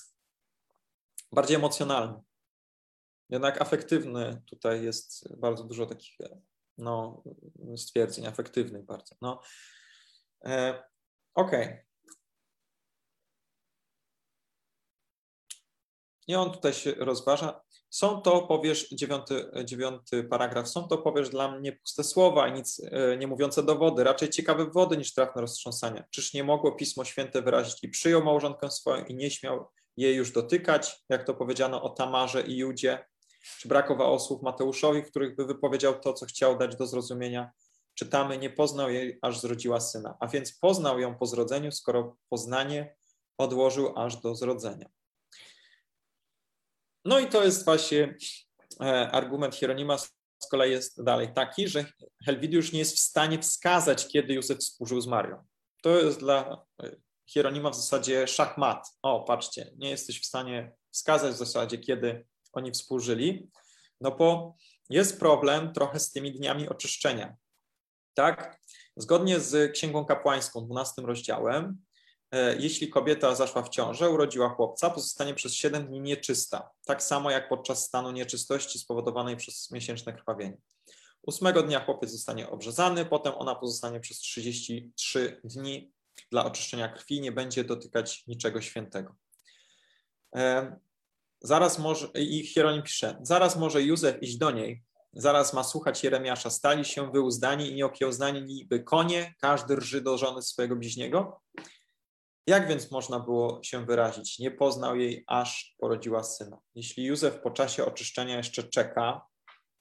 bardziej emocjonalny. Jednak afektywny tutaj jest bardzo dużo takich no, stwierdzeń afektywnych bardzo. No. E, Okej. Okay. I on tutaj się rozważa. Są to, powiesz, dziewiąty, dziewiąty paragraf, są to, powiesz, dla mnie puste słowa, nic e, nie mówiące dowody, raczej ciekawe wody niż trafne roztrząsania. Czyż nie mogło Pismo Święte wyrazić i przyjął małżonkę swoją i nie śmiał jej już dotykać, jak to powiedziano o Tamarze i Judzie? Czy brakowało słów Mateuszowi, których by wypowiedział to, co chciał dać do zrozumienia? Czytamy, nie poznał jej, aż zrodziła syna. A więc poznał ją po zrodzeniu, skoro poznanie odłożył aż do zrodzenia. No i to jest właśnie e, argument Hieronima z kolei jest dalej taki, że Helwidiusz nie jest w stanie wskazać, kiedy Józef współżył z Marią. To jest dla Hieronima w zasadzie szachmat. O, patrzcie, nie jesteś w stanie wskazać w zasadzie, kiedy oni współżyli, no bo jest problem trochę z tymi dniami oczyszczenia. Tak? Zgodnie z Księgą Kapłańską, 12 rozdziałem, E, jeśli kobieta zaszła w ciążę, urodziła chłopca, pozostanie przez 7 dni nieczysta, tak samo jak podczas stanu nieczystości spowodowanej przez miesięczne krwawienie. Ósmego dnia chłopiec zostanie obrzezany, potem ona pozostanie przez 33 dni dla oczyszczenia krwi, nie będzie dotykać niczego świętego. E, zaraz może, i Hieronim pisze, zaraz może Józef iść do niej, zaraz ma słuchać Jeremiasza, stali się wyuzdani i nieokiełznani niby konie, każdy rży do żony swojego bliźniego. Jak więc można było się wyrazić? Nie poznał jej, aż porodziła syna. Jeśli Józef po czasie oczyszczenia jeszcze czeka,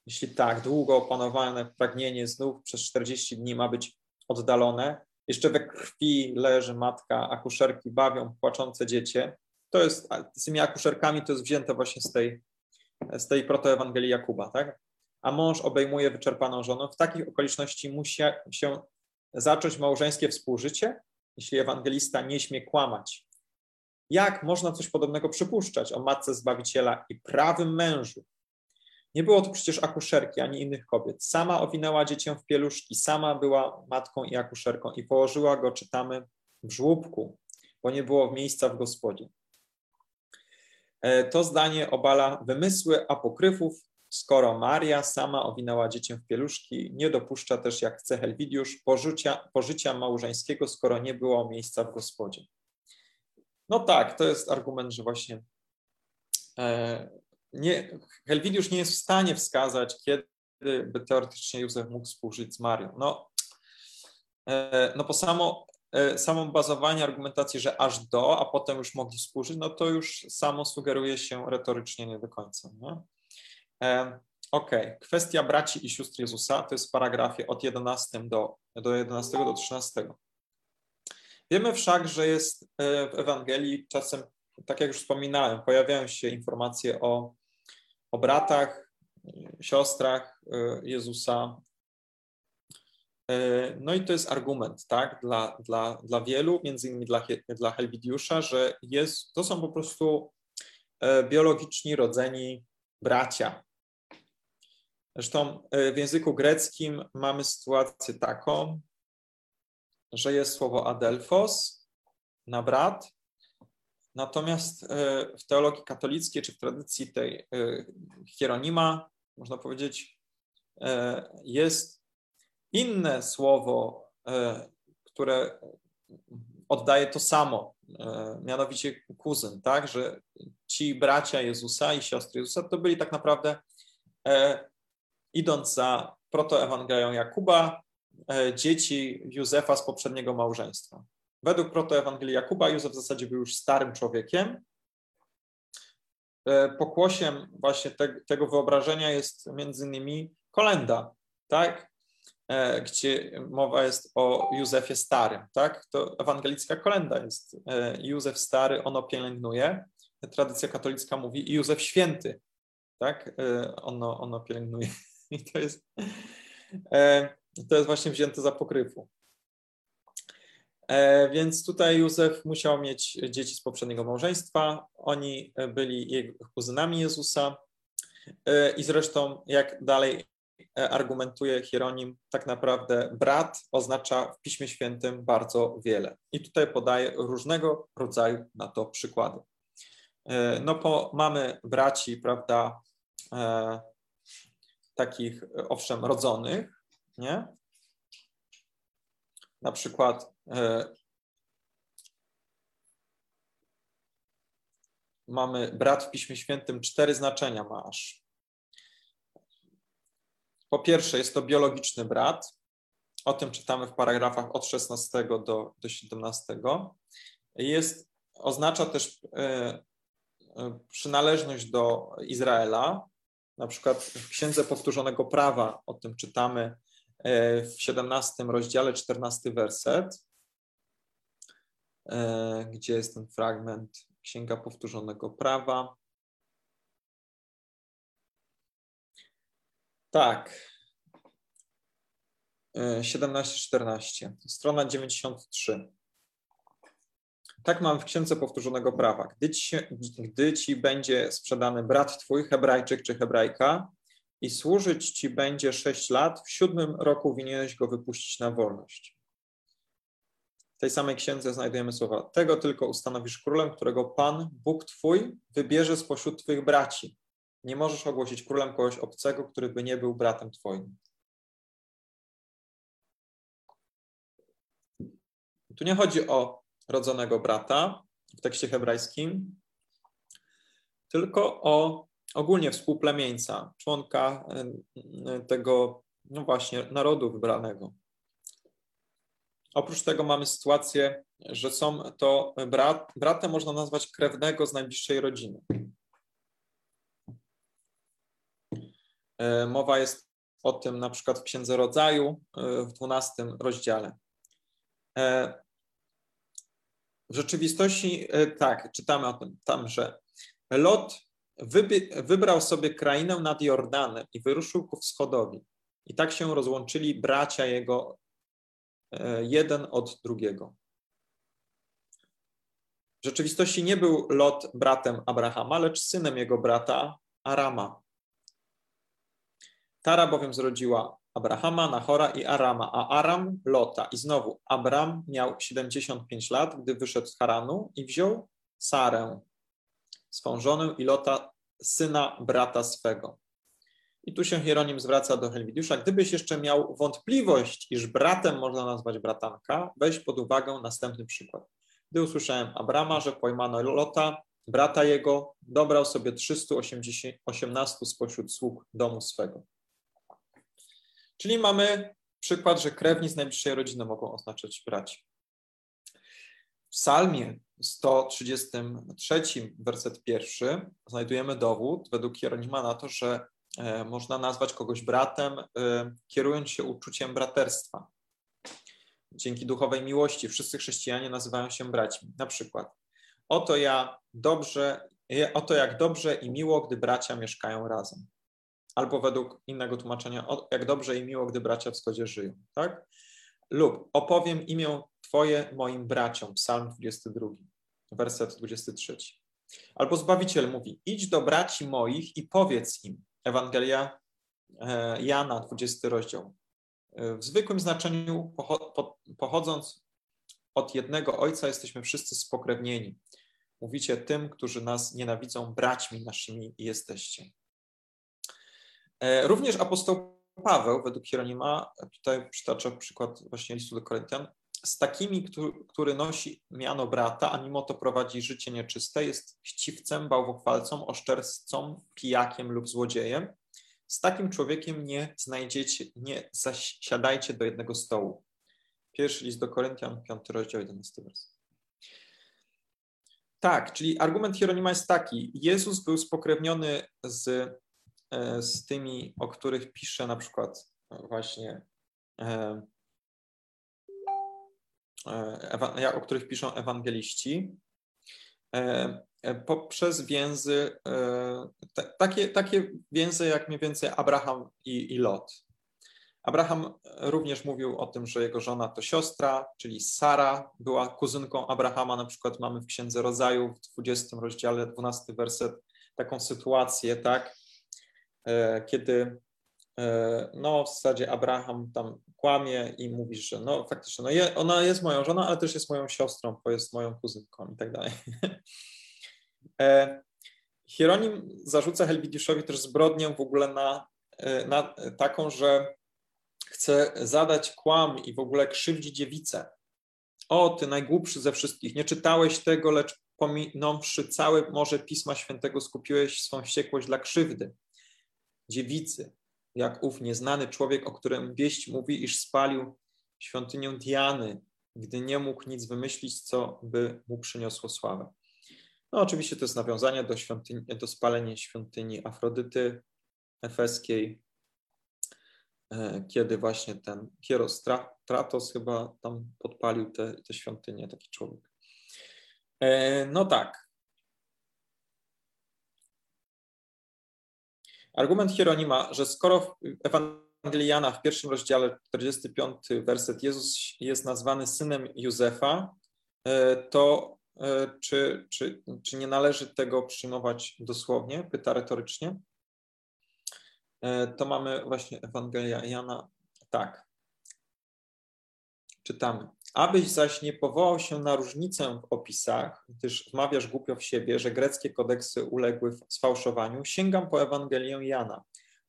jeśli tak, długo opanowane pragnienie znów przez 40 dni ma być oddalone, jeszcze we krwi leży matka, akuszerki bawią płaczące dziecię. To jest, z tymi akuszerkami to jest wzięte właśnie z tej, z tej protoewangelii Jakuba, tak? A mąż obejmuje wyczerpaną żonę. W takich okoliczności musi się zacząć małżeńskie współżycie, jeśli ewangelista nie śmie kłamać. Jak można coś podobnego przypuszczać o matce Zbawiciela i prawym mężu? Nie było to przecież akuszerki ani innych kobiet. Sama owinęła dziecię w pieluszki, sama była matką i akuszerką i położyła go, czytamy, w żłóbku, bo nie było miejsca w gospodzie. E, to zdanie obala wymysły apokryfów, skoro Maria sama owinęła dziecię w pieluszki, nie dopuszcza też, jak chce Helwidiusz, pożycia, pożycia małżeńskiego, skoro nie było miejsca w gospodzie. No tak, to jest argument, że właśnie e, nie, Helwidiusz nie jest w stanie wskazać, kiedy by teoretycznie Józef mógł współżyć z Marią. No, e, no po samo, e, samo bazowanie argumentacji, że aż do, a potem już mogli współżyć, no to już samo sugeruje się retorycznie nie do końca. E, okej, okay. kwestia braci i sióstr Jezusa to jest w paragrafie od 11 do, do 11 do 13. Wiemy wszak, że jest w Ewangelii czasem, tak jak już wspominałem, pojawiają się informacje o o bratach, siostrach e, Jezusa. E, no i to jest argument, tak, dla, dla, dla wielu, między innymi dla, dla Helwidiusza, że jest, to są po prostu e, biologiczni rodzeni bracia. Zresztą w języku greckim mamy sytuację taką, że jest słowo adelfos na brat, Natomiast e, w teologii katolickiej, czy w tradycji tej e, Hieronima, można powiedzieć, e, jest inne słowo, które oddaje to samo, mianowicie kuzyn, tak, że ci bracia Jezusa i siostry Jezusa to byli tak naprawdę, idąc za protoewangelią Jakuba, dzieci Józefa z poprzedniego małżeństwa. Według protoewangelii Jakuba Józef w zasadzie był już starym człowiekiem. E, pokłosiem właśnie te, tego wyobrażenia jest między innymi kolenda, tak? E, gdzie mowa jest o Józefie Starym, tak? To ewangelicka kolenda jest e, Józef Stary, ono pielęgnuje. Tradycja katolicka mówi i Józef Święty, tak? Ono, ono pielęgnuje. I to jest, to jest właśnie wzięte za pokrywu. E, więc tutaj Józef musiał mieć dzieci z poprzedniego małżeństwa. Oni byli jego kuzynami Jezusa. E, I zresztą, jak dalej e, argumentuje Hieronim, tak naprawdę brat oznacza w Piśmie Świętym bardzo wiele. I tutaj podaje różnego rodzaju na to przykłady. No, po, mamy braci, prawda, takich owszem rodzonych, nie? Na przykład E, mamy brat w Piśmie Świętym, cztery znaczenia ma aż. Po pierwsze, jest to biologiczny brat. O tym czytamy w paragrafach od 16 do, do 17. Jest, oznacza też e, e, przynależność do Izraela. Na przykład w Księdze Powtórzonego Prawa o tym czytamy w 17 rozdziale, 14 werset. E, gdzie jest ten fragment Księga Powtórzonego Prawa. Tak. 17-14, e, strona 93. Tak mam w Księdze Powtórzonego Prawa. Gdy ci, gdy ci będzie sprzedany brat twój, Hebrajczyk czy Hebrajka, i służyć ci będzie sześć lat, w siódmym roku winieneś go wypuścić na wolność. W tej samej księdze znajdujemy słowa: Tego tylko ustanowisz królem, którego Pan, Bóg Twój, wybierze spośród Twych braci. Nie możesz ogłosić królem kogoś obcego, który by nie był bratem Twoim. Tu nie chodzi o rodzonego brata w tekście hebrajskim, tylko o ogólnie współplemieńca, członka e, tego, no właśnie, narodu wybranego. Oprócz tego mamy sytuację, że są to brat, bratem można nazwać krewnego z najbliższej rodziny. E, mowa jest o tym na przykład w Księdze Rodzaju e, w 12 rozdziale. E, w rzeczywistości tak, czytamy o tym tam, że Lot wybrał sobie krainę nad Jordanem i wyruszył ku wschodowi. I tak się rozłączyli bracia jego jeden od drugiego. W rzeczywistości nie był Lot bratem Abrahama, lecz synem jego brata Arama. Tara bowiem zrodziła Abrahama, Nahora i Arama, a Aram Lota. I znowu Abram miał 75 lat, gdy wyszedł z Haranu i wziął Sarę, swą żonę i Lota, syna brata swego. I tu się Hieronim zwraca do Helwidiusza. Gdybyś jeszcze miał wątpliwość, iż bratem można nazwać bratanka, weź pod uwagę następny przykład. Gdy usłyszałem Abrama, że pojmano Lota, brata jego, dobrał sobie 318 spośród sług domu swego. Czyli mamy przykład, że krewni z najbliższej rodziny mogą oznaczać braci. W psalmie 133, werset pierwszy, znajdujemy dowód według Hieronima na to, że można nazwać kogoś bratem, e, kierując się uczuciem braterstwa. Dzięki duchowej miłości wszyscy chrześcijanie nazywają się braćmi. Na przykład, oto ja dobrze, oto jak dobrze i miło, gdy bracia mieszkają razem albo według innego tłumaczenia, jak dobrze i miło, gdy bracia w wschodzie żyją, tak? Lub opowiem imię Twoje moim braciom, psalm 22, werset 23. Albo Zbawiciel mówi, idź do braci moich i powiedz im, Ewangelia e, Jana, 20 rozdział. E, w zwykłym znaczeniu, pochodząc od jednego Ojca, jesteśmy wszyscy spokrewnieni. Mówicie tym, którzy nas nienawidzą, braćmi naszymi jesteście. E, również apostoł Paweł, według Hieronima, tutaj przytacza przykład właśnie listu do Koryntian, z takimi, który, który nosi miano brata, a mimo to prowadzi życie nieczyste, jest chciwcem, bałwochwalcą, oszczercą, pijakiem lub złodziejem. Z takim człowiekiem nie znajdziecie, nie zasiadajcie do jednego stołu. Pierwszy list do Koryntian, piąty rozdział, 11 wers. Tak, czyli argument Hieronima jest taki. Jezus był spokrewniony z E, z tymi, o których pisze na przykład właśnie e, o których piszą ewangeliści, poprzez więzy, takie, takie więzy jak mniej więcej Abraham i, i Lot. Abraham również mówił o tym, że jego żona to siostra, czyli Sara była kuzynką Abrahama. Na przykład mamy w Księdze Rodzaju w 20 rozdziale, 12 werset, taką sytuację, tak, E, kiedy e, no w zasadzie Abraham tam kłamie i mówi, że no faktycznie no je, ona jest moją żoną, ale też jest moją siostrą, bo jest moją kuzynką i tak dalej. E, Hieronim zarzuca Helwidiuszowi też zbrodnię w ogóle na, na taką, że chce zadać kłam i w ogóle krzywdzi dziewicę. O, ty najgłupszy ze wszystkich, nie czytałeś tego, lecz pominąwszy całe morze Pisma Świętego skupiłeś swą wściekłość dla krzywdy dziewicy, jak ów nieznany człowiek, o którym wieść mówi, iż spalił świątynię Diany, gdy nie mógł nic wymyślić, co by mu przyniosło sławę. No oczywiście to jest nawiązanie do, świątyni, do spalenia świątyni Afrodyty efeskiej, e, kiedy właśnie ten Hieros Tratos chyba tam podpalił tę świątynię, taki człowiek. E, no tak, Argument Hieronima, że skoro w Ewangeliana w pierwszym rozdziale, 45 werset, Jezus jest nazwany synem Józefa, e, to e, czy, czy, czy nie należy tego przyjmować dosłownie? Pyta retorycznie. E, to mamy właśnie Ewangelia Jana. Tak. Czytamy. Abyś zaś nie powołał się na różnicę w opisach, gdyż wmawiasz głupio w siebie, że greckie kodeksy uległy sfałszowaniu, sięgam po Ewangelię Jana,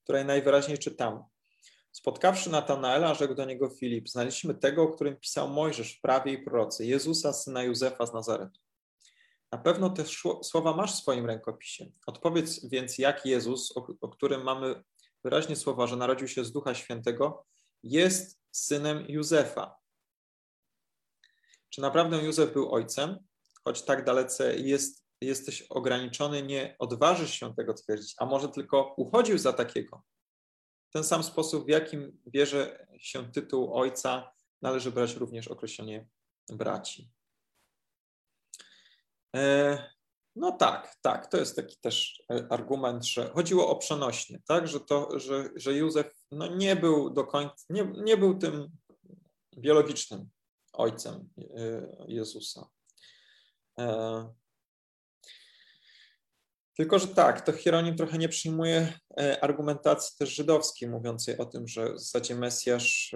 której najwyraźniej czytam. Spotkawszy Natanaela, rzekł do niego Filip, znaleźliśmy tego, o którym pisał Mojżesz w prawie i prorocy, Jezusa, syna Józefa z Nazaretu. Na pewno te słowa masz w swoim rękopisie. Odpowiedz więc, jak Jezus, o, o którym mamy wyraźnie słowa, że narodził się z Ducha Świętego, jest synem Józefa, czy naprawdę Józef był ojcem? Choć tak dalece jest, jesteś ograniczony, nie odważysz się tego twierdzić, a może tylko uchodził za takiego. W ten sam sposób, w jakim bierze się tytuł ojca, należy brać również określenie braci. E, no tak, tak, to jest taki też e, argument, że chodziło o przenośnie, tak, że to, że, że Józef no nie był do końca, nie, nie był tym biologicznym ojcem e, Jezusa. Tylko, że tak, to Hieronim trochę nie przyjmuje argumentacji też żydowskiej, mówiącej o tym, że w zasadzie Mesjasz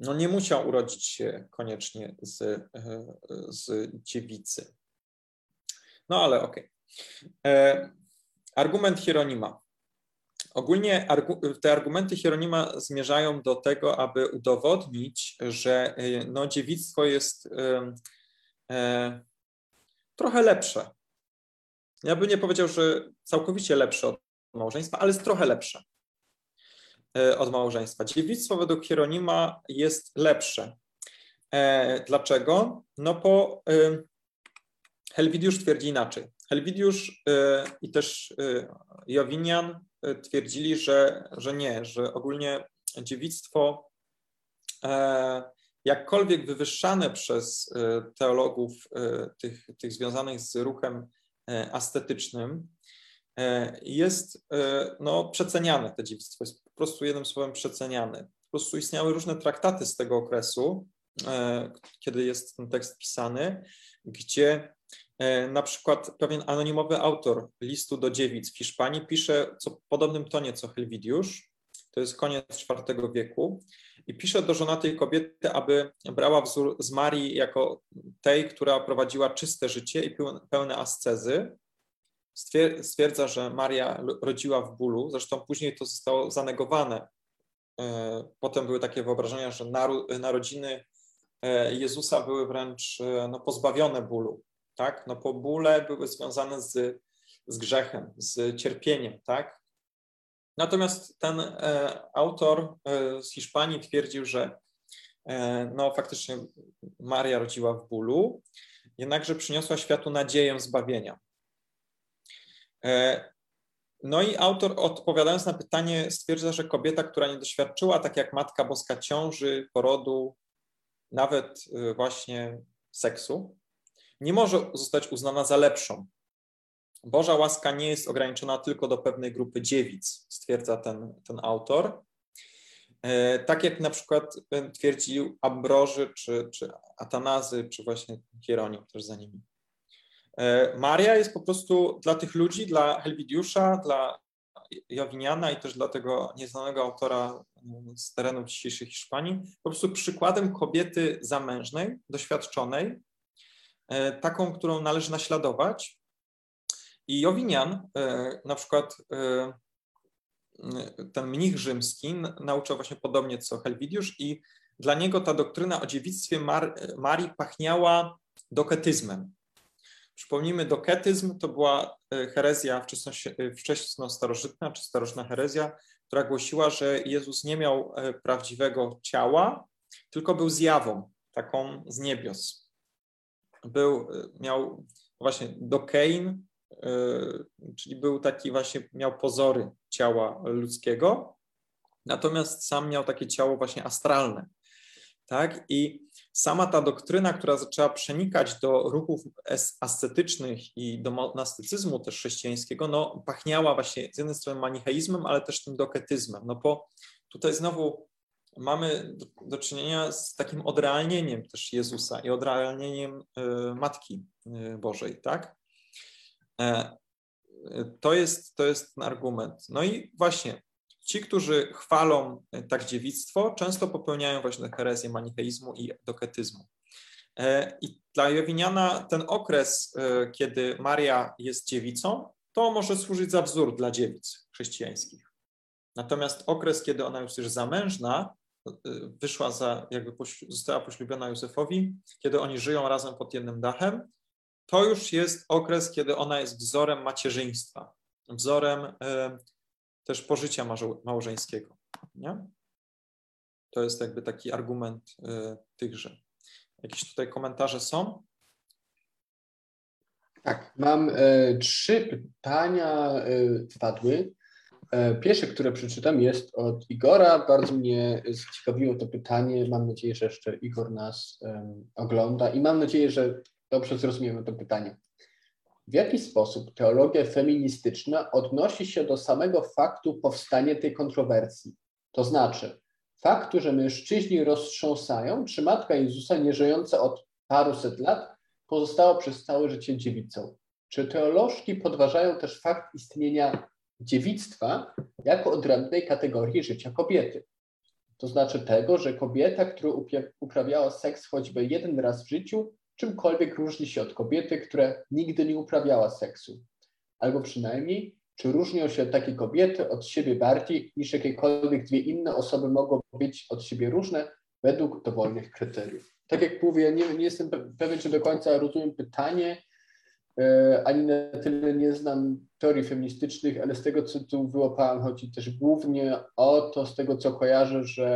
no nie musiał urodzić się koniecznie z, e, z dziewicy. No ale okej. Okay. E, argument Hieronima. Ogólnie te argumenty Hieronima zmierzają do tego, aby udowodnić, że e, no, dziewictwo jest e, trochę lepsze. Ja bym nie powiedział, że całkowicie lepsze od małżeństwa, ale jest trochę lepsze. E, od małżeństwa. Dziewictwo według Hieronima jest lepsze. E, dlaczego? No bo e, Helwidiusz twierdzi inaczej. Helwidiusz i też Jowinian twierdzili, że, że nie, że ogólnie dziewictwo jakkolwiek wywyższane przez teologów tych, tych związanych z ruchem astetycznym, jest no, przeceniane to dziewictwo, jest po prostu jednym słowem przeceniany. Po prostu istniały różne traktaty z tego okresu, e, kiedy jest ten tekst pisany, gdzie e, na przykład pewien anonimowy autor listu do dziewic w Hiszpanii pisze co, w podobnym tonie co Helwidiusz, to jest koniec IV wieku, i pisze do żonatej kobiety, aby brała wzór z Marii jako tej, która prowadziła czyste życie i pełne ascezy, stwierdza, że Maria rodziła w bólu, zresztą później to zostało zanegowane. E, potem były takie wyobrażenia, że narodziny e, Jezusa były wręcz e, no, pozbawione bólu. Tak? No, po bóle były związane z, z grzechem, z cierpieniem. Tak? Natomiast ten autor z Hiszpanii twierdził, że no, faktycznie Maria rodziła w bólu, jednakże przyniosła światu nadzieję zbawienia. E, no i autor odpowiadając na pytanie stwierdza, że kobieta, która nie doświadczyła tak jak Matka Boska ciąży, porodu, nawet y, właśnie seksu, nie może zostać uznana za lepszą. Boża łaska nie jest ograniczona tylko do pewnej grupy dziewic, stwierdza ten, ten autor. E, tak jak na przykład y, twierdził Ambroży, czy, czy Atanazy, czy właśnie Hieronim też za nimi. E, Maria jest po prostu dla tych ludzi, dla Helwidiusza, dla Jowiniana i też dla tego nieznanego autora z terenów dzisiejszej Hiszpanii, po prostu przykładem kobiety zamężnej, doświadczonej, e, taką, którą należy naśladować. I Jowinian, e, na przykład ten mnich rzymski, nauczał właśnie podobnie co Helwidiusz i dla niego ta doktryna o dziewictwie Mar Marii pachniała doketyzmem. Przypomnijmy, doketyzm to była e, herezja e, wczesno-starożytna czy starożytna herezja, która głosiła, że Jezus nie miał e, prawdziwego ciała, tylko był zjawą, taką z niebios. Był, miał właśnie dokein, czyli był taki właśnie, miał pozory ciała ludzkiego, natomiast sam miał takie ciało właśnie astralne. Tak? I sama ta doktryna, która zaczęła przenikać do ruchów ascetycznych i do monastycyzmu też chrześcijańskiego, no, pachniała właśnie z jednej strony manicheizmem, ale też tym doketyzmem. No bo tutaj znowu mamy do, do czynienia z takim odrealnieniem też Jezusa i odrealnieniem y, Matki y, Bożej, tak? E, to jest, to jest ten argument. No i właśnie Ci, którzy chwalą e, tak dziewictwo, często popełniają właśnie herezję manicheizmu i doketyzmu. E, I dla Jowiniana ten okres, e, kiedy Maria jest dziewicą, to może służyć za wzór dla dziewic chrześcijańskich. Natomiast okres, kiedy ona już jest zamężna, wyszła za, jakby została poślubiona Józefowi, kiedy oni żyją razem pod jednym dachem, to już jest okres, kiedy ona jest wzorem macierzyństwa, wzorem też pożycia małżeńskiego. Nie? To jest jakby taki argument y, tychże. Jakieś tutaj komentarze są? Tak, mam e, trzy pytania e, wpadły. E, pierwsze, które przeczytam, jest od Igora. Bardzo mnie zaciekawiło to pytanie. Mam nadzieję, że jeszcze Igor nas um, ogląda i mam nadzieję, że dobrze zrozumiemy to pytanie. W jaki sposób teologia feministyczna odnosi się do samego faktu powstania tej kontrowersji? To znaczy, faktu, że mężczyźni roztrząsają, czy Matka Jezusa, nie żyjąca od paruset lat, pozostała przez całe życie dziewicą. Czy teolożki podważają też fakt istnienia dziewictwa jako odrębnej kategorii życia kobiety? To znaczy tego, że kobieta, która uprawiała seks choćby jeden raz w życiu, czymkolwiek różni się od kobiety, która nigdy nie uprawiała seksu. Albo przynajmniej, czy różnią się takie kobiety od siebie bardziej niż jakiekolwiek dwie inne osoby mogą być od siebie różne według dowolnych kryteriów. Tak jak mówię, nie, nie jestem pewien, czy do końca rozumiem pytanie, ani na tyle nie znam teorii feministycznych, ale z tego, co tu wyłapałem, chodzi też głównie o to, z tego, co kojarzę, że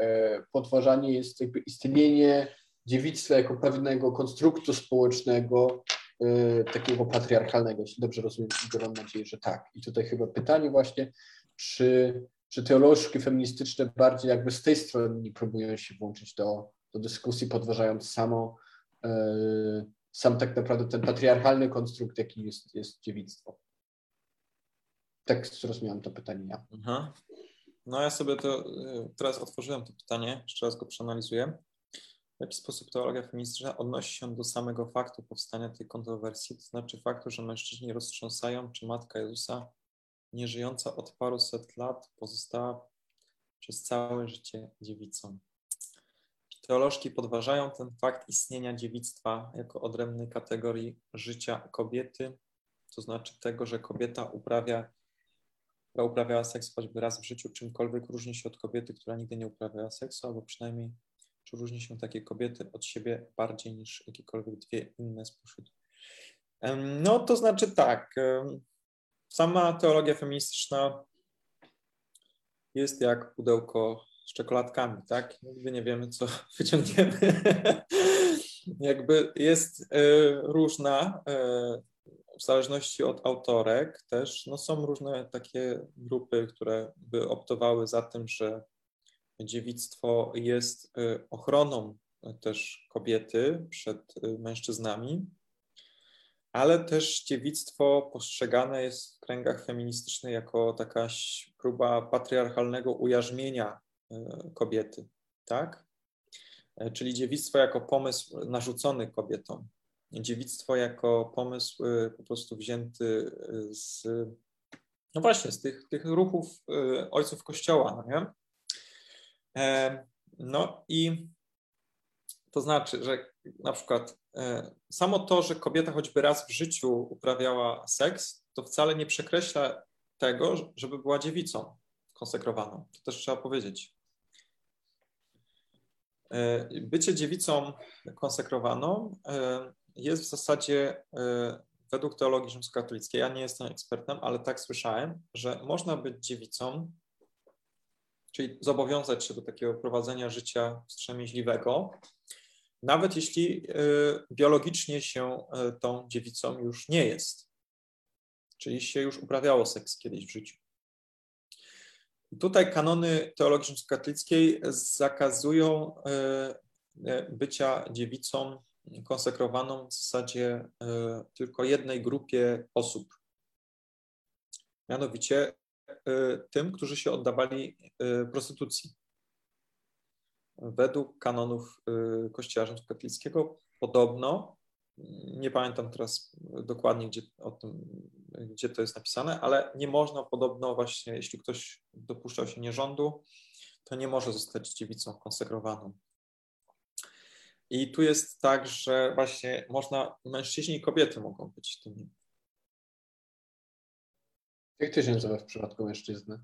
e, podważanie jest jakby istnienie dziewictwa jako pewnego konstruktu społecznego, yy, takiego patriarchalnego, jeśli dobrze rozumiem, Igor, mam nadzieję, że tak. I tutaj chyba pytanie właśnie, czy, czy teolożki feministyczne bardziej jakby z tej strony próbują się włączyć do, do dyskusji, podważając samo, sam tak naprawdę ten patriarchalny konstrukt, jaki jest, jest dziewictwo. Tak zrozumiałem to pytanie ja. Aha. No ja sobie to y, teraz otworzyłem to pytanie, jeszcze raz go przeanalizuję. W jaki sposób teologia feministyczna odnosi się do samego faktu powstania tej kontrowersji, to znaczy faktu, że mężczyźni roztrząsają, czy Matka Jezusa, nieżyjąca od paru set lat, pozostała przez całe życie dziewicą. Teolożki podważają ten fakt istnienia dziewictwa jako odrębnej kategorii życia kobiety, to znaczy tego, że kobieta uprawia, która uprawiała seks choćby raz w życiu, czymkolwiek różni się od kobiety, która nigdy nie uprawiała seksu, albo przynajmniej czy różni się takie kobiety od siebie bardziej niż jakiekolwiek dwie inne spośród? No, to znaczy tak. Sama teologia feministyczna jest jak pudełko z czekoladkami, tak? Nigdy nie wiemy, co wyciągniemy. Jakby jest e, różna e, w zależności od autorek też. No są różne takie grupy, które by optowały za tym, że dziewictwo jest y, ochroną też kobiety przed y, mężczyznami, ale też dziewictwo postrzegane jest w kręgach feministycznych jako taka próba patriarchalnego ujarzmienia y, kobiety, tak? E, czyli dziewictwo jako pomysł narzucony kobietom. Dziewictwo jako pomysł po prostu wzięty z, no właśnie, z tych, tych ruchów ojców Kościoła, no nie? No i to znaczy, że na przykład e, samo to, że kobieta choćby raz w życiu uprawiała seks, to wcale nie przekreśla tego, żeby była dziewicą konsekrowaną. To też trzeba powiedzieć. E, bycie dziewicą konsekrowaną e, jest w zasadzie według teologii rzymskokatolickiej, ja nie jestem ekspertem, ale tak słyszałem, że można być dziewicą czyli zobowiązać się do takiego prowadzenia życia wstrzemięźliwego, nawet jeśli biologicznie się tą dziewicą już nie jest, czyli się już uprawiało seks kiedyś w życiu. Tutaj kanony teologii katolickiej zakazują y, bycia dziewicą konsekrowaną w zasadzie tylko jednej grupie osób. Mianowicie tym, którzy się oddawali prostytucji. Według kanonów Kościoła rzymskokatolickiego podobno, nie pamiętam teraz dokładnie, gdzie, tym, gdzie to jest napisane, ale nie można podobno właśnie, jeśli ktoś dopuszczał się nierządu, to nie może zostać dziewicą konsekrowaną. I tu jest tak, że właśnie można, mężczyźni i kobiety mogą być tymi jak to się nazywa w przypadku mężczyzny?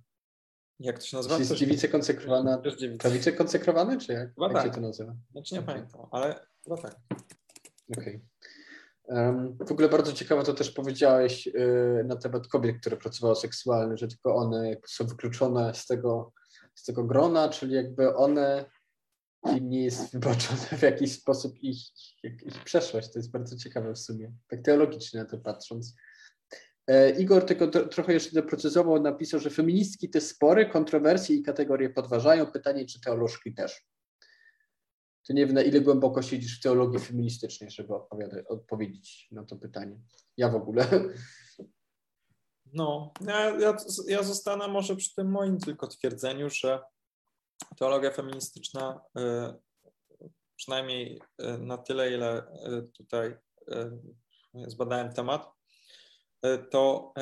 Jak to się nazywa? Jest dziewica konsekrowana, prawice konsekrowane, czy jak, jak tak. się to nazywa? Znaczy nie okay. pamiętam, ale chyba tak. Okej. Okay. W ogóle bardzo ciekawe to też powiedziałeś yy, na temat kobiet, które pracowały seksualnie, że tylko one są wykluczone z tego, z tego grona, czyli jakby one im nie jest wybaczone w jakiś sposób ich, ich, ich przeszłość. To jest bardzo ciekawe w sumie, tak teologicznie na to patrząc. E, Igor tylko trochę jeszcze doprecyzował, napisał, że feministki te spory, kontrowersje i kategorie podważają. Pytanie, czy teolożki też. To nie wiem, na ile głęboko siedzisz w teologii feministycznej, żeby odpowiedzieć na to pytanie. Ja w ogóle. No, ja, ja, ja zostanę może przy tym moim tylko twierdzeniu, że teologia feministyczna, y, przynajmniej y, na tyle, ile y, tutaj zbadałem temat, to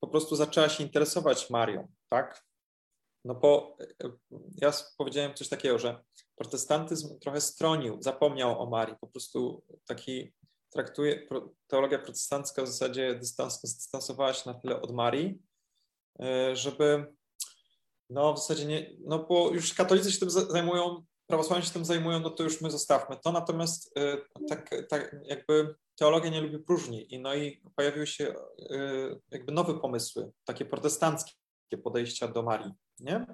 po prostu zaczęła się interesować Marią, tak? No bo ja powiedziałem coś takiego, że protestantyzm trochę stronił, zapomniał o Marii, po prostu taki traktuje, teologia protestancka w zasadzie dystans, dystansowała się na tyle od Marii, żeby no w zasadzie nie, no bo już katolicy się tym zajmują, prawosławni się tym zajmują, no to już my zostawmy to, natomiast y, tak, tak jakby teologia nie lubi próżni i no i pojawiły się y, jakby nowe pomysły, takie protestanckie podejścia do Marii, nie?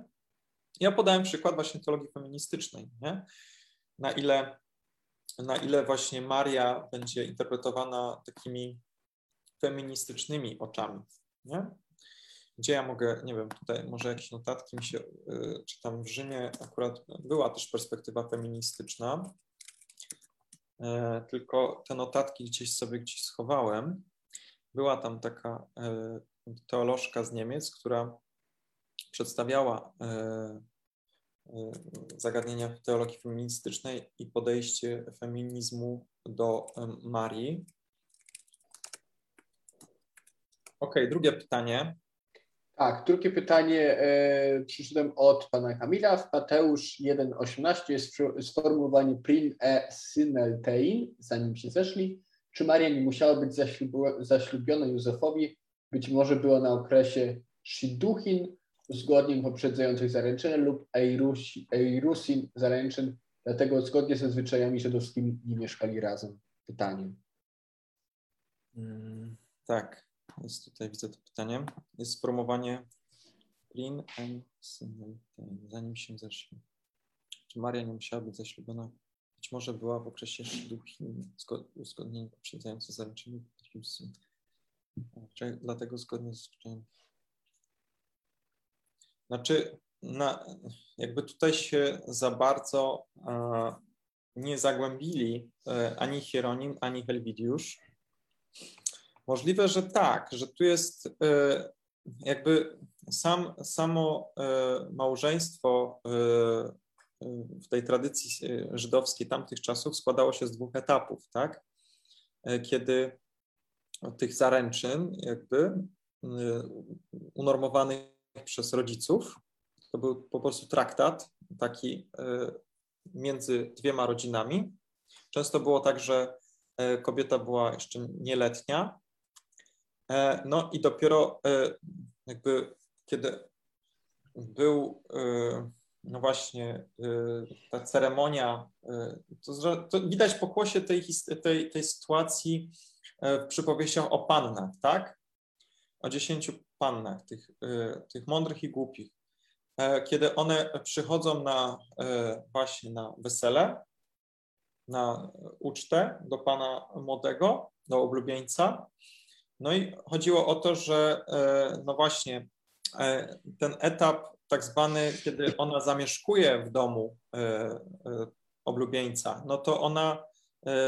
Ja podałem przykład właśnie teologii feministycznej, nie? Na ile, na ile właśnie Maria będzie interpretowana takimi feministycznymi oczami, nie? gdzie ja mogę, nie wiem, tutaj może jakieś notatki mi się, y, czy tam w Rzymie akurat była też perspektywa feministyczna, e, tylko te notatki gdzieś sobie gdzieś schowałem. Była tam taka e, teolożka z Niemiec, która przedstawiała e, zagadnienia teologii feministycznej i podejście feminizmu do Marii. Ok, drugie pytanie. Tak, drugie pytanie e, przyszedłem od pana Kamila. W Mateusz 1,18 jest sformułowanie prin e syneltein, zanim się zeszli. Czy Maria nie musiała być zaślubiona Józefowi? Być może była na okresie shiduchin, zgodnie poprzedzających zaręczyn lub eirusin zaręczyn, dlatego zgodnie ze zwyczajami żydowskimi nie mieszkali razem. Pytanie. Hmm, tak. Jest tutaj, widzę to pytanie. Jest spromowanie Lin and Simultane, zanim się zeszli. Czy Maria nie musiała być zaślubiona? Być może była w okresie Shiduchin, uzgodnienie poprzedzające zaręczyny Dlatego zgodnie z zwyczajem. Znaczy, na, jakby tutaj się za bardzo a, nie zagłębili e, ani Hieronim, ani Helwidiusz Możliwe, że tak, że tu jest e, jakby sam, samo e, małżeństwo e, w tej tradycji żydowskiej tamtych czasów składało się z dwóch etapów, tak? Kiedy tych zaręczyn jakby unormowanych przez rodziców, to był po prostu traktat taki między dwiema rodzinami. Często było tak, że kobieta była jeszcze nieletnia, E, no i dopiero e, jakby kiedy był e, no właśnie ta ceremonia, to, to widać po głosie tej, tej, tej sytuacji w przypowieściach o pannach, tak? O dziesięciu pannach, tych, tych mądrych i głupich. Kiedy one przychodzą na właśnie na wesele, na ucztę do pana młodego, do oblubieńca, no i chodziło o to, że e, no właśnie e, ten etap tak zwany, kiedy ona zamieszkuje w domu e, oblubieńca, no to ona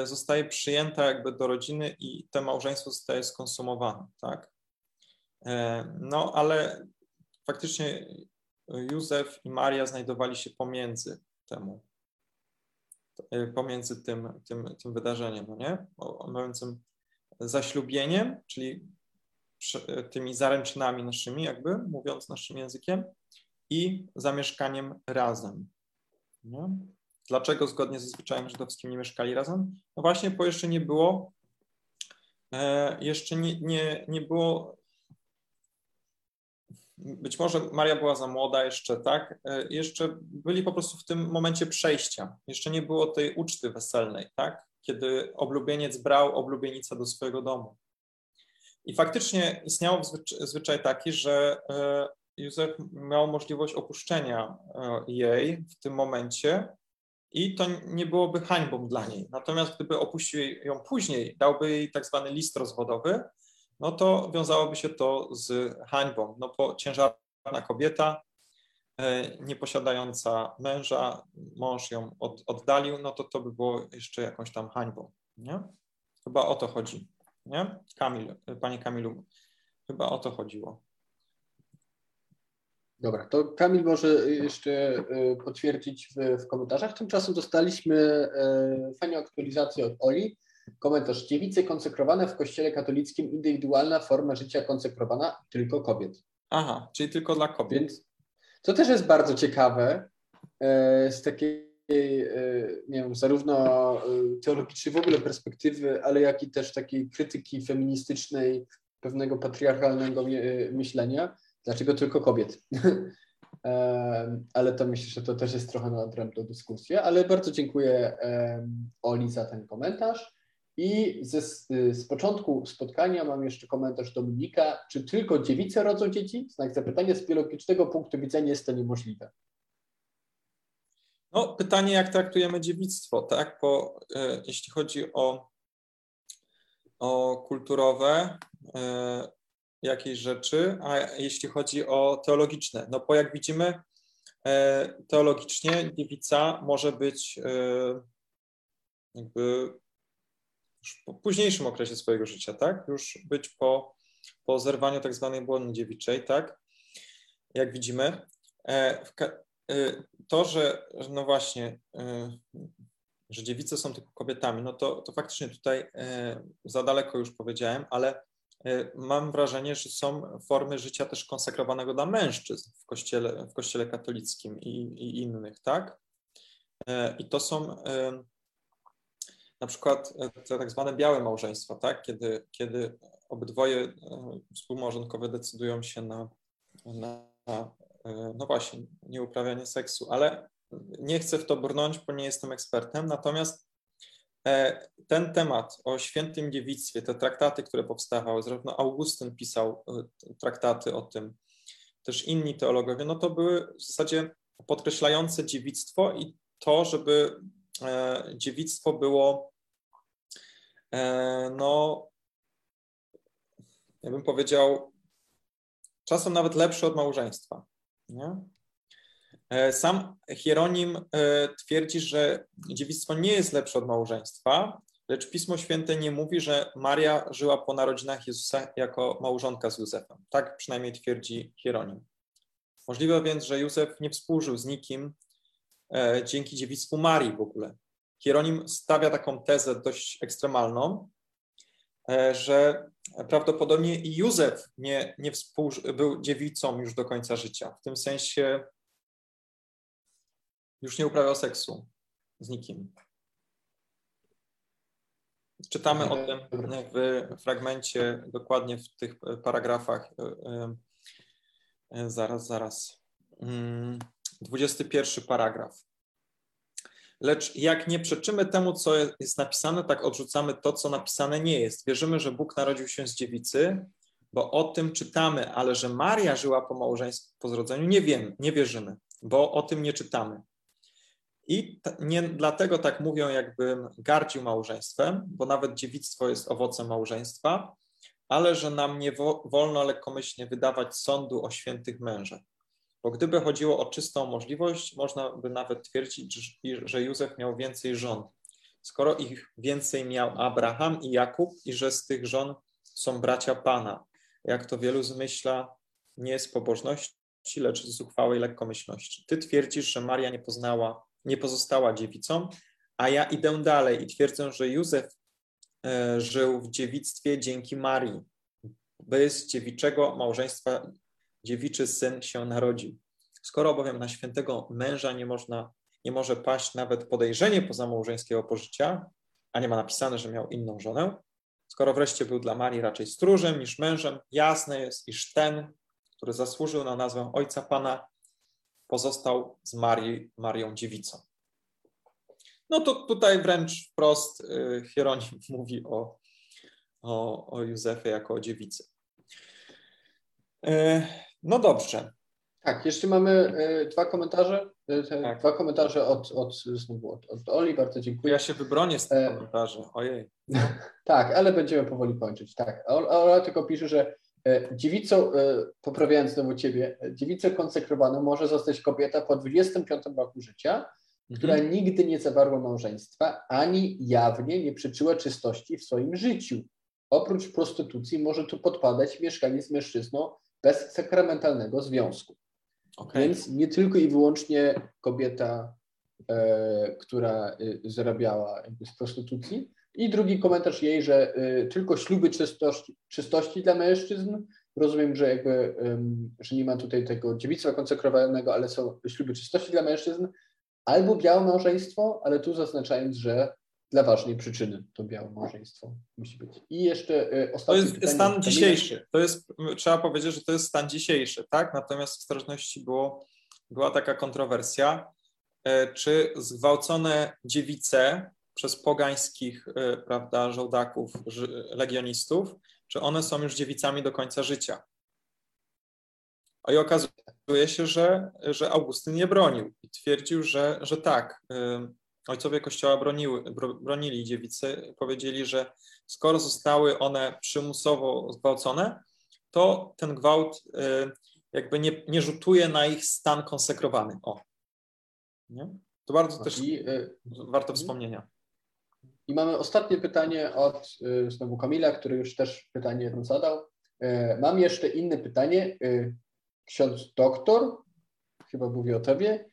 zostaje przyjęta jakby do rodziny i to małżeństwo zostaje skonsumowane, tak? No ale faktycznie Józef i Maria znajdowali się pomiędzy temu, pomiędzy tym, tym, tym wydarzeniem, no nie? Mówiącym zaślubieniem, czyli tymi zaręczynami naszymi, jakby mówiąc naszym językiem, i zamieszkaniem razem. Nie? Dlaczego zgodnie ze zwyczajem żydowskim nie mieszkali razem? No właśnie, bo jeszcze nie było, e, jeszcze nie, nie, nie było, być może Maria była za młoda jeszcze, tak? E, jeszcze byli po prostu w tym momencie przejścia. Jeszcze nie było tej uczty weselnej, tak? kiedy oblubieniec brał oblubienicę do swojego domu. I faktycznie istniał zwyczaj taki, że e, Józef miał możliwość opuszczenia e, jej w tym momencie i to nie byłoby hańbą dla niej. Natomiast gdyby opuścił ją później, dałby jej tak zwany list rozwodowy, no to wiązałoby się to z hańbą. No bo ciężarna kobieta, e, nieposiadająca męża, mąż ją od, oddalił, no to to by było jeszcze jakąś tam hańbą. Nie? Chyba o to chodzi. Nie? Kamil, panie Kamilu, chyba o to chodziło. Dobra, to Kamil może jeszcze y, potwierdzić w, w komentarzach. Tymczasem dostaliśmy y, fajną aktualizację od Oli. Komentarz. Dziewice konsekrowane w kościele katolickim, indywidualna forma życia konsekrowana tylko kobiet. Aha, czyli tylko dla kobiet. Więc to też jest bardzo ciekawe y, z takiej, nie wiem, zarówno teologicznej w ogóle perspektywy, ale jak i też takiej krytyki feministycznej, pewnego patriarchalnego myślenia Dlaczego tylko kobiet? ale to myślę, że to też jest trochę na odrębną dyskusję, ale bardzo dziękuję Oli za ten komentarz. I ze, z początku spotkania mam jeszcze komentarz Dominika. Czy tylko dziewice rodzą dzieci? Znak zapytania z biologicznego punktu widzenia jest to niemożliwe. No, pytanie, jak traktujemy dziewictwo, tak? Bo e, jeśli chodzi o, o kulturowe, e, jakiejś rzeczy, a jeśli chodzi o teologiczne, no bo jak widzimy, e, teologicznie dziewica może być jakby po późniejszym okresie swojego życia, tak? Już być po, po zerwaniu tak zwanej błony dziewiczej, tak? Jak widzimy. E, to, że no właśnie, że dziewice są tylko kobietami, no to, to faktycznie tutaj za daleko już powiedziałem, ale E, mam wrażenie, że są formy życia też konsekrowanego dla mężczyzn w kościele, w kościele katolickim i, i innych, tak? E, I to są e, na przykład te tak zwane białe małżeństwa, tak? Kiedy, kiedy obydwoje współmałżonkowie decydują się na, na, no właśnie, nieuprawianie seksu, ale nie chcę w to brnąć, bo nie jestem ekspertem, natomiast E, ten temat o świętym dziewictwie, te traktaty, które powstawały, zarówno Augustyn pisał e, traktaty o tym, też inni teologowie, no to były w zasadzie podkreślające dziewictwo i to, żeby e, dziewictwo było, no, ja bym powiedział, czasem nawet lepsze od małżeństwa. Nie? E, sam Hieronim e, twierdzi, że dziewictwo nie jest lepsze od małżeństwa, lecz Pismo Święte nie mówi, że Maria żyła po narodzinach Jezusa jako małżonka z Józefem. Tak przynajmniej twierdzi Hieronim. Możliwe więc, że Józef nie współżył z nikim e, dzięki dziewictwu Marii w ogóle. Hieronim stawia taką tezę dość ekstremalną, że prawdopodobnie i Józef nie, nie był dziewicą już do końca życia. W tym sensie już nie uprawiał seksu z nikim. Czytamy o tym w fragmencie, dokładnie w tych paragrafach. E, e, e, zaraz, zaraz. 21 mm, paragraf. Lecz jak nie przeczymy temu, co jest napisane, tak odrzucamy to, co napisane nie jest. Wierzymy, że Bóg narodził się z dziewicy, bo o tym czytamy, ale że Maria żyła po małżeństwie, po zrodzeniu, nie wiemy, nie wierzymy, bo o tym nie czytamy. I nie dlatego tak mówią, jakbym gardził małżeństwem, bo nawet dziewictwo jest owocem małżeństwa, ale że nam nie wolno lekkomyślnie wydawać sądu o świętych mężach. Bo gdyby chodziło o czystą możliwość, można by nawet twierdzić, że Józef miał więcej żon. Skoro ich więcej miał Abraham i Jakub i że z tych żon są bracia Pana, jak to wielu zmyśla, nie z pobożności, lecz z zuchwałej lekkomyślności. Ty twierdzisz, że Maria nie poznała nie pozostała dziewicą, a ja idę dalej i twierdzę, że Józef e, żył w dziewictwie dzięki Marii. Bez dziewiczego małżeństwa dziewiczy syn się narodził. Skoro bowiem na świętego męża nie można, nie może paść nawet podejrzenie pozamałżeńskiego pożycia, a nie ma napisane, że miał inną żonę, skoro wreszcie był dla Marii raczej stróżem niż mężem, jasne jest, iż ten, który zasłużył na nazwę Ojca Pana, pozostał z Marii, Marią Dziewicą. No to tutaj wręcz wprost y, Hieronim mówi o, o, o Józefie jako o dziewicy. No dobrze. Tak, jeszcze mamy y, dwa komentarze. Y, tak. Dwa komentarze od, od, znowu od, od Oli, bardzo dziękuję. Ja się wybronię z tych e... komentarzy, ojej. tak, ale będziemy powoli kończyć. Tak, Ola tylko pisze, że dziewicą, poprawiając znowu Ciebie, dziewicą konsekrowaną może zostać kobieta po 25 roku życia, mhm. która nigdy nie zawarła małżeństwa, ani jawnie nie przyczyła czystości w swoim życiu. Oprócz prostytucji może tu podpadać mieszkanie z mężczyzną bez sakramentalnego związku. Okay. Więc nie tylko i wyłącznie kobieta, e, która y, zarabiała z prostytucji. I drugi komentarz jej, że y, tylko śluby czystości, czystości dla mężczyzn. Rozumiem, że jakby, że nie ma tutaj tego dziewictwa konsekrowanego, ale są śluby czystości dla mężczyzn. Albo białe małżeństwo, ale tu zaznaczając, że dla ważnej przyczyny to białe małżeństwo musi być. I jeszcze y, ostatni. To jest stan dzisiejszy. To jest, trzeba powiedzieć, że to jest stan dzisiejszy, tak? Natomiast w starożytności było, była taka kontrowersja, e, czy zgwałcone dziewice przez pogańskich, e, prawda, żołdaków, legionistów, czy one są już dziewicami do końca życia. I okazuje się, że, że Augustyn je bronił i twierdził, że, że tak, ojcowie Kościoła broniły, bronili dziewicy, powiedzieli, że skoro zostały one przymusowo zgwałcone, to ten gwałt y, jakby nie, nie rzutuje na ich stan konsekrowany. O. Nie? To bardzo też I, y, warto wspomnienia. I mamy ostatnie pytanie od y, znowu Kamila, który już też pytanie jedno zadał. Mam jeszcze inne pytanie. Ksiądz doktor, chyba mówi o tobie,